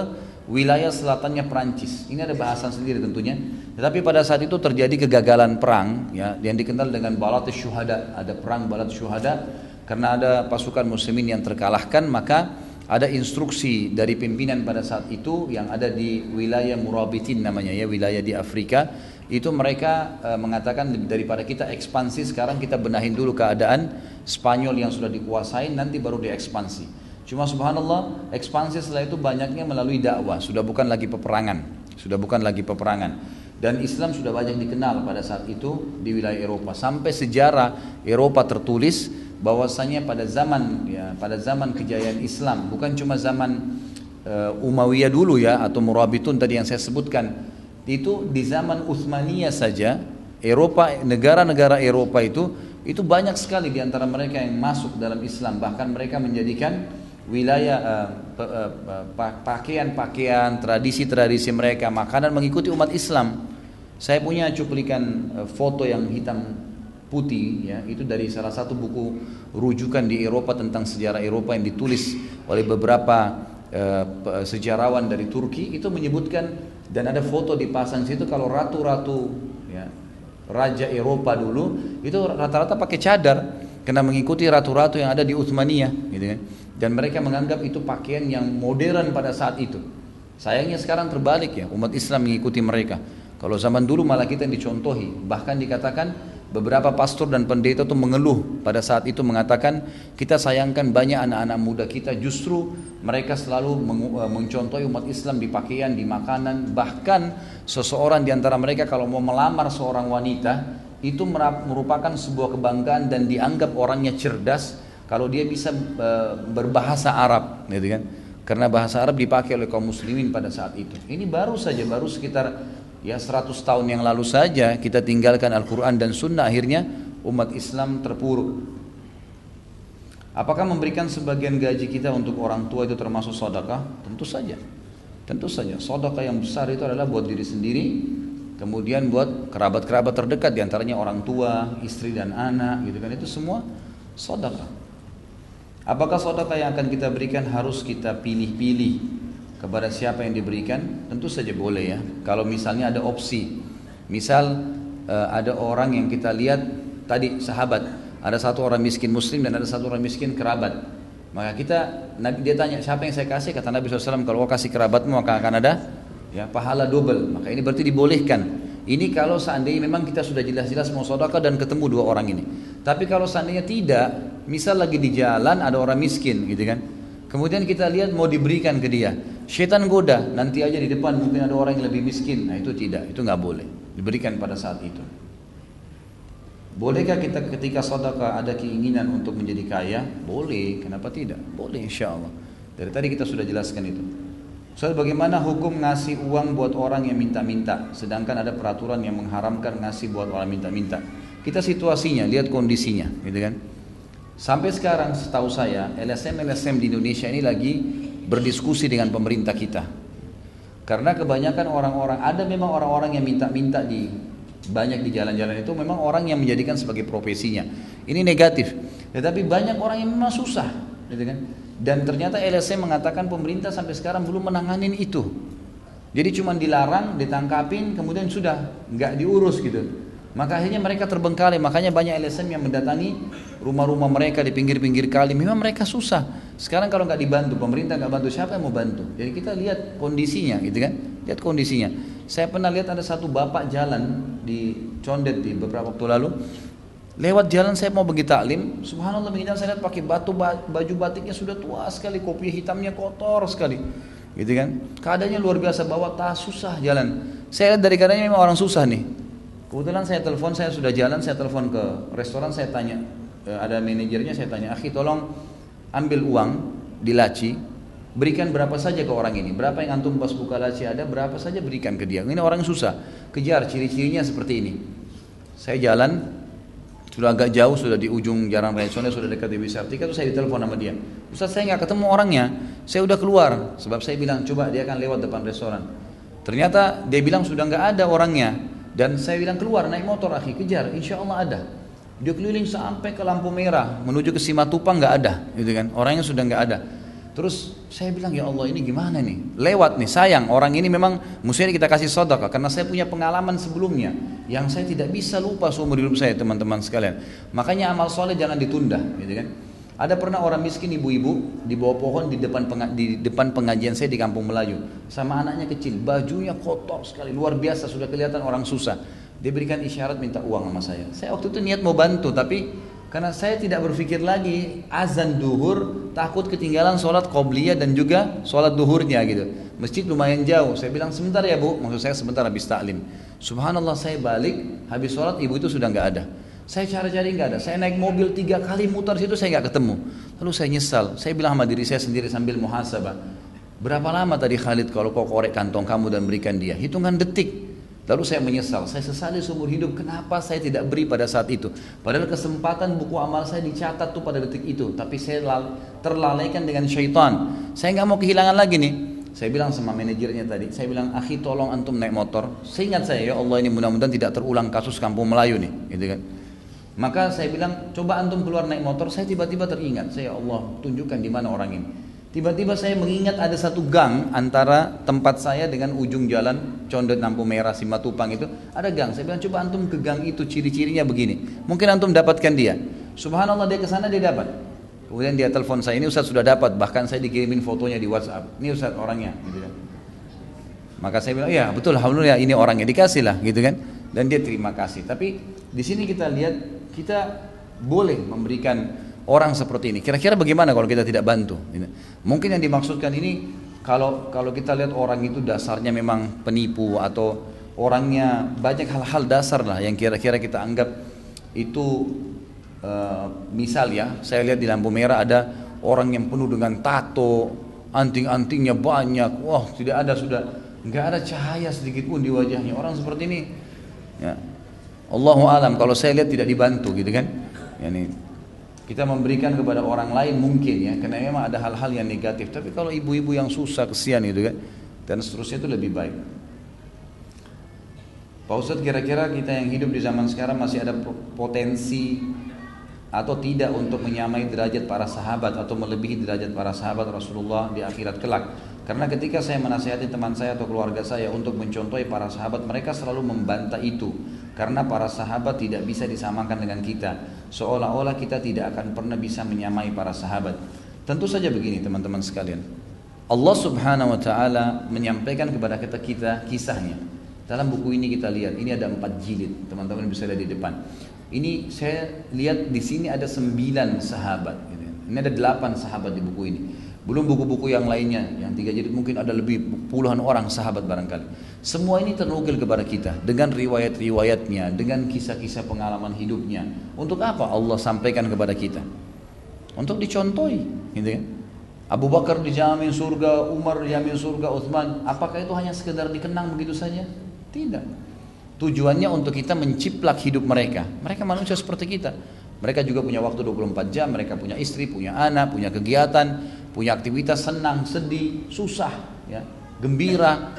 wilayah selatannya Perancis. Ini ada bahasan sendiri tentunya. Tetapi pada saat itu terjadi kegagalan perang ya yang dikenal dengan Balat Syuhada. Ada perang Balat Syuhada karena ada pasukan muslimin yang terkalahkan maka ada instruksi dari pimpinan pada saat itu yang ada di wilayah Murabitin namanya ya wilayah di Afrika itu mereka e, mengatakan daripada kita ekspansi sekarang kita benahin dulu keadaan Spanyol yang sudah dikuasai nanti baru diekspansi. Cuma subhanallah ekspansi setelah itu banyaknya melalui dakwah, sudah bukan lagi peperangan, sudah bukan lagi peperangan. Dan Islam sudah banyak dikenal pada saat itu di wilayah Eropa. Sampai sejarah Eropa tertulis bahwasanya pada zaman ya pada zaman kejayaan Islam bukan cuma zaman uh, Umayyah dulu ya atau Murabitun tadi yang saya sebutkan itu di zaman Utsmaniyah saja Eropa negara-negara Eropa itu itu banyak sekali di antara mereka yang masuk dalam Islam bahkan mereka menjadikan wilayah uh, pakaian-pakaian, tradisi-tradisi mereka, makanan mengikuti umat Islam. Saya punya cuplikan uh, foto yang hitam putih ya, itu dari salah satu buku rujukan di Eropa tentang sejarah Eropa yang ditulis oleh beberapa sejarawan dari Turki itu menyebutkan dan ada foto dipasang situ kalau ratu-ratu ya, raja Eropa dulu itu rata-rata pakai cadar karena mengikuti ratu-ratu yang ada di Utsmaniyah gitu kan dan mereka menganggap itu pakaian yang modern pada saat itu. Sayangnya sekarang terbalik ya, umat Islam mengikuti mereka. Kalau zaman dulu malah kita yang dicontohi, bahkan dikatakan beberapa pastor dan pendeta itu mengeluh pada saat itu mengatakan kita sayangkan banyak anak-anak muda kita. Justru mereka selalu eh, mencontohi umat Islam di pakaian, di makanan, bahkan seseorang di antara mereka kalau mau melamar seorang wanita itu merupakan sebuah kebanggaan dan dianggap orangnya cerdas kalau dia bisa uh, berbahasa Arab gitu kan. Karena bahasa Arab dipakai oleh kaum muslimin pada saat itu. Ini baru saja baru sekitar ya 100 tahun yang lalu saja kita tinggalkan Al-Quran dan Sunnah akhirnya umat Islam terpuruk Apakah memberikan sebagian gaji kita untuk orang tua itu termasuk sodakah? Tentu saja. Tentu saja. Sodakah yang besar itu adalah buat diri sendiri, kemudian buat kerabat-kerabat terdekat di antaranya orang tua, istri dan anak, gitu kan itu semua sodakah. Apakah sodakah yang akan kita berikan harus kita pilih-pilih kepada siapa yang diberikan? Tentu saja boleh ya. Kalau misalnya ada opsi, misal eh, ada orang yang kita lihat tadi sahabat ada satu orang miskin muslim dan ada satu orang miskin kerabat. Maka kita Nabi dia tanya siapa yang saya kasih kata Nabi SAW kalau kau kasih kerabatmu maka akan ada ya pahala double. Maka ini berarti dibolehkan. Ini kalau seandainya memang kita sudah jelas-jelas mau sodaka dan ketemu dua orang ini. Tapi kalau seandainya tidak, misal lagi di jalan ada orang miskin gitu kan. Kemudian kita lihat mau diberikan ke dia. Syaitan goda, nanti aja di depan mungkin ada orang yang lebih miskin. Nah itu tidak, itu nggak boleh. Diberikan pada saat itu. Bolehkah kita ketika sedekah ada keinginan untuk menjadi kaya? Boleh, kenapa tidak? Boleh insya Allah. Dari tadi kita sudah jelaskan itu. Soal bagaimana hukum ngasih uang buat orang yang minta-minta, sedangkan ada peraturan yang mengharamkan ngasih buat orang minta-minta. Kita situasinya, lihat kondisinya, gitu kan? Sampai sekarang setahu saya LSM-LSM di Indonesia ini lagi berdiskusi dengan pemerintah kita. Karena kebanyakan orang-orang ada memang orang-orang yang minta-minta di banyak di jalan-jalan itu memang orang yang menjadikan sebagai profesinya. Ini negatif. Tetapi banyak orang yang memang susah, gitu kan? Dan ternyata LSM mengatakan pemerintah sampai sekarang belum menanganin itu. Jadi cuma dilarang, ditangkapin, kemudian sudah nggak diurus gitu. Maka akhirnya mereka terbengkalai. Makanya banyak LSM yang mendatangi rumah-rumah mereka di pinggir-pinggir kali. Memang mereka susah. Sekarang kalau nggak dibantu, pemerintah nggak bantu, siapa yang mau bantu? Jadi kita lihat kondisinya, gitu kan? Lihat kondisinya. Saya pernah lihat ada satu bapak jalan di Condet di beberapa waktu lalu. Lewat jalan saya mau pergi taklim, subhanallah mengingat saya lihat pakai batu baju batiknya sudah tua sekali, kopi hitamnya kotor sekali. Gitu kan? Keadaannya luar biasa, bawa tas susah jalan. Saya lihat dari keadaannya memang orang susah nih. Kebetulan saya telepon, saya sudah jalan, saya telepon ke restoran, saya tanya, eh, ada manajernya, saya tanya, akhi tolong ambil uang di laci, Berikan berapa saja ke orang ini. Berapa yang antum pas buka laci ada, berapa saja berikan ke dia. Ini orang susah. Kejar ciri-cirinya seperti ini. Saya jalan, sudah agak jauh, sudah di ujung Jalan Raya sudah dekat di Wisartika, itu saya ditelepon sama dia. Ustaz saya nggak ketemu orangnya, saya udah keluar. Sebab saya bilang, coba dia akan lewat depan restoran. Ternyata dia bilang sudah nggak ada orangnya. Dan saya bilang keluar, naik motor akhi, kejar, insya Allah ada. Dia keliling sampai ke lampu merah, menuju ke Simatupang nggak ada, gitu kan? Orangnya sudah nggak ada. Terus saya bilang ya Allah ini gimana nih? Lewat nih sayang orang ini memang mesti kita kasih sodaka karena saya punya pengalaman sebelumnya yang saya tidak bisa lupa seumur hidup saya teman-teman sekalian. Makanya amal soleh jangan ditunda, gitu kan? Ada pernah orang miskin ibu-ibu di bawah pohon di depan di depan pengajian saya di Kampung Melayu sama anaknya kecil, bajunya kotor sekali, luar biasa sudah kelihatan orang susah. Dia berikan isyarat minta uang sama saya. Saya waktu itu niat mau bantu tapi karena saya tidak berpikir lagi azan duhur takut ketinggalan sholat qobliyah dan juga sholat duhurnya gitu. Masjid lumayan jauh. Saya bilang sebentar ya bu, maksud saya sebentar habis taklim. Subhanallah saya balik habis sholat ibu itu sudah nggak ada. Saya cari-cari nggak ada. Saya naik mobil tiga kali mutar situ saya nggak ketemu. Lalu saya nyesal. Saya bilang sama diri saya sendiri sambil muhasabah. Berapa lama tadi Khalid kalau kau korek kantong kamu dan berikan dia? Hitungan detik. Lalu saya menyesal, saya sesali seumur hidup kenapa saya tidak beri pada saat itu. Padahal kesempatan buku amal saya dicatat tuh pada detik itu, tapi saya terlalaikan dengan syaitan. Saya nggak mau kehilangan lagi nih. Saya bilang sama manajernya tadi, saya bilang, akhi tolong antum naik motor. Saya ingat saya, ya Allah ini mudah-mudahan tidak terulang kasus kampung Melayu nih, gitu kan. Maka saya bilang, coba antum keluar naik motor. Saya tiba-tiba teringat, saya ya Allah tunjukkan di mana orang ini. Tiba-tiba saya mengingat ada satu gang antara tempat saya dengan ujung jalan Condet Lampu Merah Simatupang itu ada gang. Saya bilang coba antum ke gang itu ciri-cirinya begini. Mungkin antum dapatkan dia. Subhanallah dia ke sana dia dapat. Kemudian dia telepon saya ini Ustaz sudah dapat bahkan saya dikirimin fotonya di WhatsApp. Ini Ustaz orangnya gitu kan. Maka saya bilang ya betul alhamdulillah ini orangnya dikasih lah gitu kan. Dan dia terima kasih. Tapi di sini kita lihat kita boleh memberikan orang seperti ini. Kira-kira bagaimana kalau kita tidak bantu? Mungkin yang dimaksudkan ini kalau kalau kita lihat orang itu dasarnya memang penipu atau orangnya banyak hal-hal dasar lah yang kira-kira kita anggap itu uh, misal ya, saya lihat di lampu merah ada orang yang penuh dengan tato, anting-antingnya banyak, wah tidak ada sudah nggak ada cahaya sedikit pun di wajahnya orang seperti ini. Ya. Allahu alam kalau saya lihat tidak dibantu gitu kan. Yani kita memberikan kepada orang lain mungkin ya, karena memang ada hal-hal yang negatif. Tapi kalau ibu-ibu yang susah kesian itu kan, dan seterusnya itu lebih baik. Pak Ustadz kira-kira kita yang hidup di zaman sekarang masih ada potensi atau tidak untuk menyamai derajat para sahabat atau melebihi derajat para sahabat Rasulullah di akhirat kelak. Karena ketika saya menasihati teman saya atau keluarga saya untuk mencontohi para sahabat, mereka selalu membantah itu. Karena para sahabat tidak bisa disamakan dengan kita. Seolah-olah kita tidak akan pernah bisa menyamai para sahabat. Tentu saja begini teman-teman sekalian. Allah subhanahu wa ta'ala menyampaikan kepada kita, kita kisahnya. Dalam buku ini kita lihat, ini ada empat jilid. Teman-teman bisa lihat di depan. Ini saya lihat di sini ada sembilan sahabat. Ini ada delapan sahabat di buku ini. Belum buku-buku yang lainnya, yang tiga jilid mungkin ada lebih puluhan orang sahabat barangkali. Semua ini ternukil kepada kita dengan riwayat-riwayatnya, dengan kisah-kisah pengalaman hidupnya. Untuk apa Allah sampaikan kepada kita? Untuk dicontohi, gitu kan? Abu Bakar dijamin surga, Umar dijamin surga, Uthman. Apakah itu hanya sekedar dikenang begitu saja? Tidak. Tujuannya untuk kita menciplak hidup mereka. Mereka manusia seperti kita. Mereka juga punya waktu 24 jam, mereka punya istri, punya anak, punya kegiatan, punya aktivitas senang, sedih, susah, ya, gembira.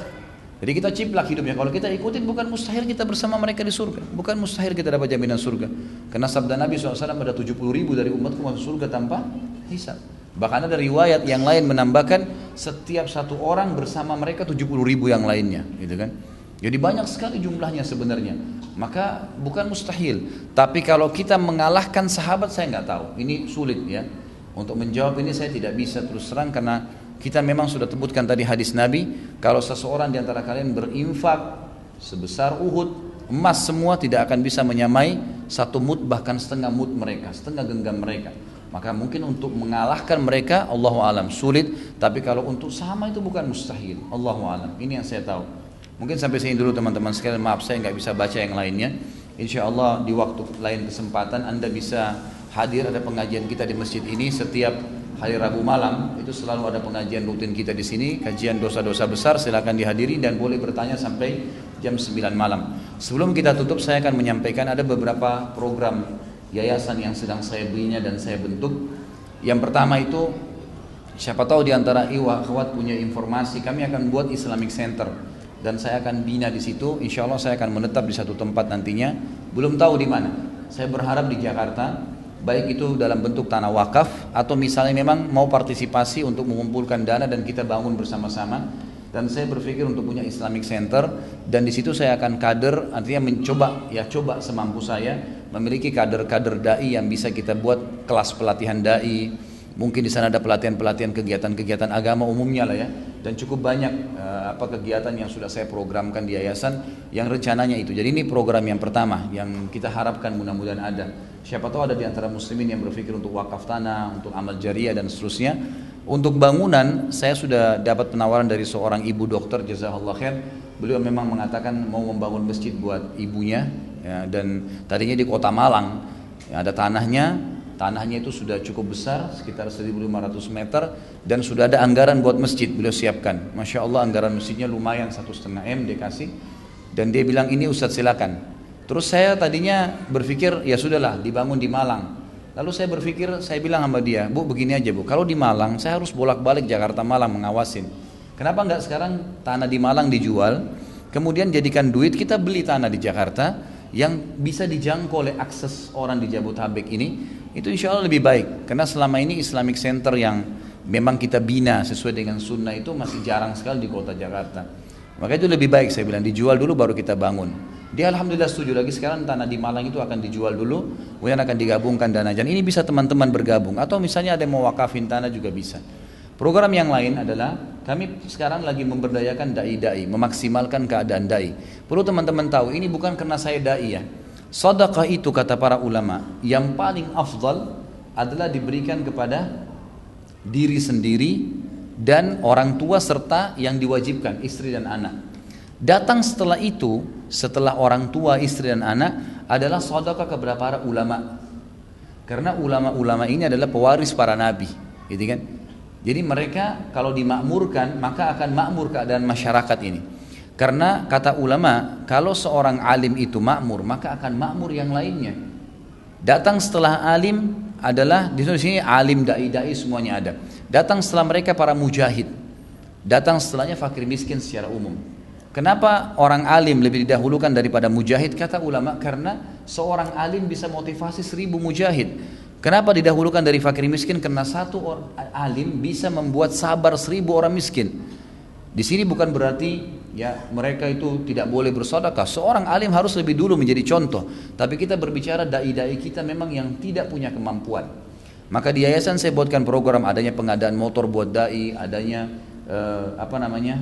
Jadi kita ciplak hidupnya. Kalau kita ikutin bukan mustahil kita bersama mereka di surga. Bukan mustahil kita dapat jaminan surga. Karena sabda Nabi SAW ada 70 ribu dari umatku masuk surga tanpa hisab. Bahkan ada riwayat yang lain menambahkan setiap satu orang bersama mereka 70 ribu yang lainnya. Gitu kan. Jadi banyak sekali jumlahnya sebenarnya. Maka bukan mustahil. Tapi kalau kita mengalahkan sahabat saya nggak tahu. Ini sulit ya. Untuk menjawab ini saya tidak bisa terus terang karena kita memang sudah sebutkan tadi hadis Nabi. Kalau seseorang di antara kalian berinfak sebesar Uhud emas semua tidak akan bisa menyamai satu mut bahkan setengah mut mereka, setengah genggam mereka. Maka mungkin untuk mengalahkan mereka Allah alam sulit, tapi kalau untuk sama itu bukan mustahil. Allah alam. Ini yang saya tahu. Mungkin sampai sini dulu teman-teman sekalian. Maaf saya nggak bisa baca yang lainnya. Insya Allah di waktu lain kesempatan Anda bisa hadir ada pengajian kita di masjid ini setiap hari Rabu malam itu selalu ada pengajian rutin kita di sini kajian dosa-dosa besar silakan dihadiri dan boleh bertanya sampai jam 9 malam. Sebelum kita tutup saya akan menyampaikan ada beberapa program yayasan yang sedang saya belinya dan saya bentuk. Yang pertama itu siapa tahu di antara iwa akhwat punya informasi kami akan buat Islamic Center dan saya akan bina di situ. Insya Allah saya akan menetap di satu tempat nantinya. Belum tahu di mana. Saya berharap di Jakarta, baik itu dalam bentuk tanah wakaf atau misalnya memang mau partisipasi untuk mengumpulkan dana dan kita bangun bersama-sama. Dan saya berpikir untuk punya Islamic Center dan di situ saya akan kader, artinya mencoba ya coba semampu saya memiliki kader-kader dai yang bisa kita buat kelas pelatihan dai, Mungkin di sana ada pelatihan-pelatihan kegiatan-kegiatan agama umumnya lah ya. Dan cukup banyak uh, apa kegiatan yang sudah saya programkan di yayasan yang rencananya itu. Jadi ini program yang pertama yang kita harapkan mudah-mudahan ada. Siapa tahu ada di antara muslimin yang berpikir untuk wakaf tanah, untuk amal jariah dan seterusnya. Untuk bangunan saya sudah dapat penawaran dari seorang ibu dokter jazakallah khair. Beliau memang mengatakan mau membangun masjid buat ibunya ya, dan tadinya di kota Malang ya, ada tanahnya Tanahnya itu sudah cukup besar, sekitar 1.500 meter, dan sudah ada anggaran buat masjid beliau siapkan. Masya Allah anggaran masjidnya lumayan satu setengah m dia kasih, dan dia bilang ini Ustadz silakan. Terus saya tadinya berpikir ya sudahlah dibangun di Malang. Lalu saya berpikir, saya bilang sama dia, bu begini aja bu, kalau di Malang saya harus bolak-balik Jakarta Malang mengawasin. Kenapa nggak sekarang tanah di Malang dijual, kemudian jadikan duit kita beli tanah di Jakarta yang bisa dijangkau oleh akses orang di Jabodetabek ini itu insya Allah lebih baik. Karena selama ini Islamic Center yang memang kita bina sesuai dengan sunnah itu masih jarang sekali di kota Jakarta. Maka itu lebih baik saya bilang dijual dulu baru kita bangun. Dia Alhamdulillah setuju lagi sekarang tanah di Malang itu akan dijual dulu kemudian akan digabungkan dana dan ini bisa teman-teman bergabung atau misalnya ada yang mau wakafin tanah juga bisa. Program yang lain adalah kami sekarang lagi memberdayakan dai-dai, memaksimalkan keadaan dai. Perlu teman-teman tahu, ini bukan karena saya dai ya. Sedekah itu kata para ulama yang paling afdal adalah diberikan kepada diri sendiri dan orang tua serta yang diwajibkan istri dan anak. Datang setelah itu, setelah orang tua, istri dan anak adalah sedekah kepada para ulama. Karena ulama-ulama ini adalah pewaris para nabi, gitu kan? Jadi mereka kalau dimakmurkan maka akan makmur keadaan masyarakat ini. Karena kata ulama, kalau seorang alim itu makmur, maka akan makmur yang lainnya. Datang setelah alim adalah di sini alim dai-dai semuanya ada. Datang setelah mereka para mujahid. Datang setelahnya fakir miskin secara umum. Kenapa orang alim lebih didahulukan daripada mujahid? Kata ulama karena seorang alim bisa motivasi seribu mujahid. Kenapa didahulukan dari fakir miskin? Karena satu alim bisa membuat sabar seribu orang miskin. Di sini bukan berarti ya mereka itu tidak boleh bersedekah. Seorang alim harus lebih dulu menjadi contoh. Tapi kita berbicara dai-dai kita memang yang tidak punya kemampuan. Maka di yayasan saya buatkan program adanya pengadaan motor buat dai, adanya eh, apa namanya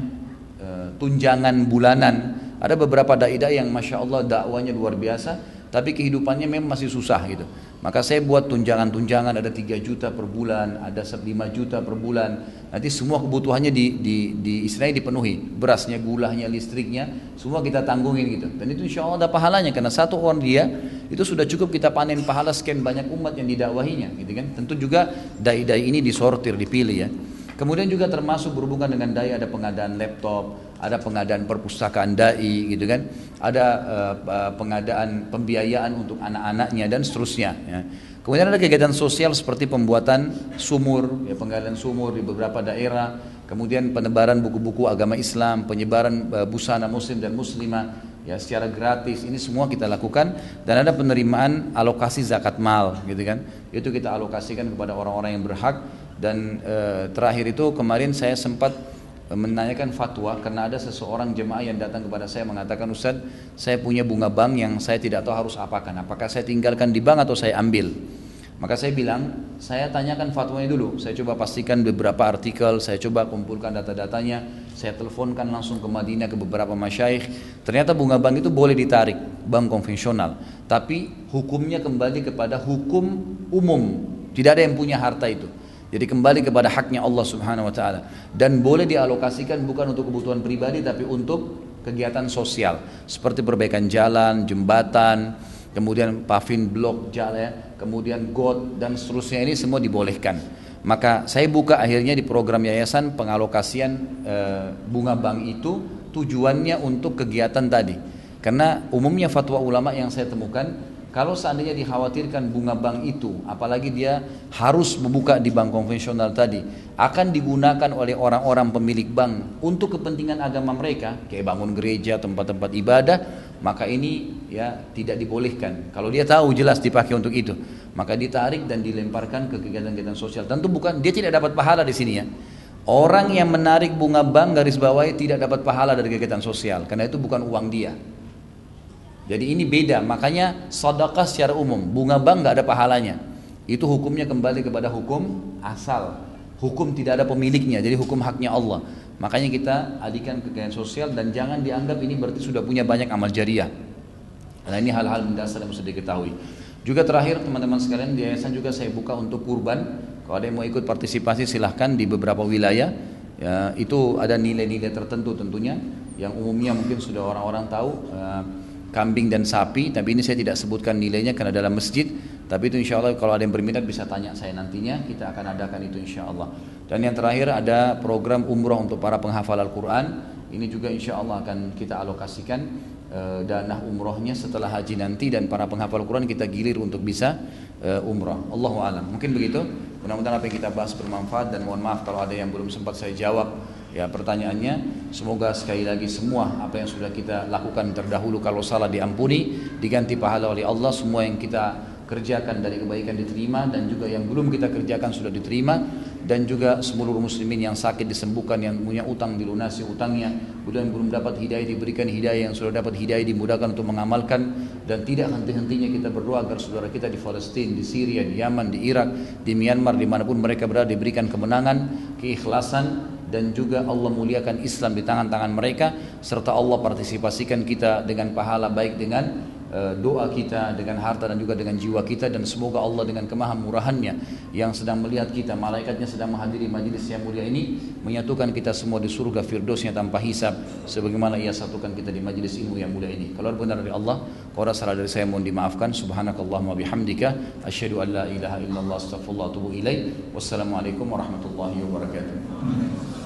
eh, tunjangan bulanan. Ada beberapa dai-dai yang masya Allah dakwanya luar biasa, tapi kehidupannya memang masih susah gitu. Maka saya buat tunjangan-tunjangan ada 3 juta per bulan, ada 5 juta per bulan. Nanti semua kebutuhannya di, di, di istilahnya dipenuhi. Berasnya, gulanya, listriknya, semua kita tanggungin gitu. Dan itu insya Allah ada pahalanya karena satu orang dia itu sudah cukup kita panen pahala sekian banyak umat yang didakwahinya gitu kan. Tentu juga dai-dai ini disortir, dipilih ya. Kemudian juga termasuk berhubungan dengan dai ada pengadaan laptop, ada pengadaan perpustakaan dai gitu kan, ada uh, pengadaan pembiayaan untuk anak-anaknya dan seterusnya. Ya. Kemudian ada kegiatan sosial seperti pembuatan sumur, ya, penggalian sumur di beberapa daerah, kemudian penebaran buku-buku agama Islam, penyebaran uh, busana muslim dan muslimah ya secara gratis ini semua kita lakukan dan ada penerimaan alokasi zakat mal gitu kan itu kita alokasikan kepada orang-orang yang berhak dan e, terakhir itu kemarin saya sempat menanyakan fatwa karena ada seseorang jemaah yang datang kepada saya mengatakan Ustaz saya punya bunga bank yang saya tidak tahu harus apakan. Apakah saya tinggalkan di bank atau saya ambil maka saya bilang saya tanyakan fatwanya dulu. Saya coba pastikan beberapa artikel saya coba kumpulkan data-datanya. Saya teleponkan langsung ke Madinah ke beberapa masyaikh. Ternyata bunga bank itu boleh ditarik bank konvensional. Tapi hukumnya kembali kepada hukum umum. Tidak ada yang punya harta itu jadi kembali kepada haknya Allah Subhanahu wa taala dan boleh dialokasikan bukan untuk kebutuhan pribadi tapi untuk kegiatan sosial seperti perbaikan jalan, jembatan, kemudian paving blok jalan, kemudian got dan seterusnya ini semua dibolehkan. Maka saya buka akhirnya di program yayasan pengalokasian e, bunga bank itu tujuannya untuk kegiatan tadi. Karena umumnya fatwa ulama yang saya temukan kalau seandainya dikhawatirkan bunga bank itu, apalagi dia harus membuka di bank konvensional tadi, akan digunakan oleh orang-orang pemilik bank untuk kepentingan agama mereka, kayak bangun gereja, tempat-tempat ibadah, maka ini ya tidak dibolehkan. Kalau dia tahu jelas dipakai untuk itu, maka ditarik dan dilemparkan ke kegiatan-kegiatan sosial. Tentu bukan dia tidak dapat pahala di sini ya. Orang yang menarik bunga bank garis bawahi tidak dapat pahala dari kegiatan sosial, karena itu bukan uang dia. Jadi ini beda, makanya sedekah secara umum, bunga bank nggak ada pahalanya. Itu hukumnya kembali kepada hukum asal. Hukum tidak ada pemiliknya, jadi hukum haknya Allah. Makanya kita alihkan kegiatan sosial dan jangan dianggap ini berarti sudah punya banyak amal jariah. Karena ini hal-hal mendasar yang mesti diketahui. Juga terakhir teman-teman sekalian di yayasan juga saya buka untuk kurban. Kalau ada yang mau ikut partisipasi silahkan di beberapa wilayah. Ya, itu ada nilai-nilai tertentu tentunya yang umumnya mungkin sudah orang-orang tahu. Uh, kambing dan sapi tapi ini saya tidak sebutkan nilainya karena dalam masjid. Tapi itu insya Allah kalau ada yang berminat bisa tanya saya nantinya kita akan adakan itu insya Allah dan yang terakhir ada program umroh untuk para penghafal Al-Quran. Ini juga insya Allah akan kita alokasikan e, dana umrohnya setelah haji nanti dan para penghafal Al-Quran kita gilir untuk bisa e, umroh Allahu alam. Mungkin begitu. Mudah-mudahan apa yang kita bahas bermanfaat dan mohon maaf kalau ada yang belum sempat saya jawab Ya pertanyaannya semoga sekali lagi semua apa yang sudah kita lakukan terdahulu kalau salah diampuni diganti pahala oleh Allah semua yang kita kerjakan dari kebaikan diterima dan juga yang belum kita kerjakan sudah diterima dan juga seluruh muslimin yang sakit disembuhkan yang punya utang dilunasi utangnya kemudian belum dapat hidayah diberikan hidayah yang sudah dapat hidayah dimudahkan untuk mengamalkan dan tidak henti-hentinya kita berdoa agar saudara kita di Palestina, di Syria, di Yaman, di Irak, di Myanmar di mana pun mereka berada diberikan kemenangan, keikhlasan dan juga Allah muliakan Islam di tangan-tangan mereka serta Allah partisipasikan kita dengan pahala baik dengan uh, doa kita dengan harta dan juga dengan jiwa kita. Dan semoga Allah dengan kemahamurahannya yang sedang melihat kita malaikatnya sedang menghadiri majlis yang mulia ini menyatukan kita semua di surga firdosnya tanpa hisab sebagaimana ia satukan kita di majlis ilmu yang mulia ini. Kalau benar dari Allah kalau salah dari saya mohon dimaafkan. Subhanakallahumma bihamdika asyhadu an la ilaha illallah astaghfirullah wa atubu ilaih. Wassalamualaikum warahmatullahi wabarakatuh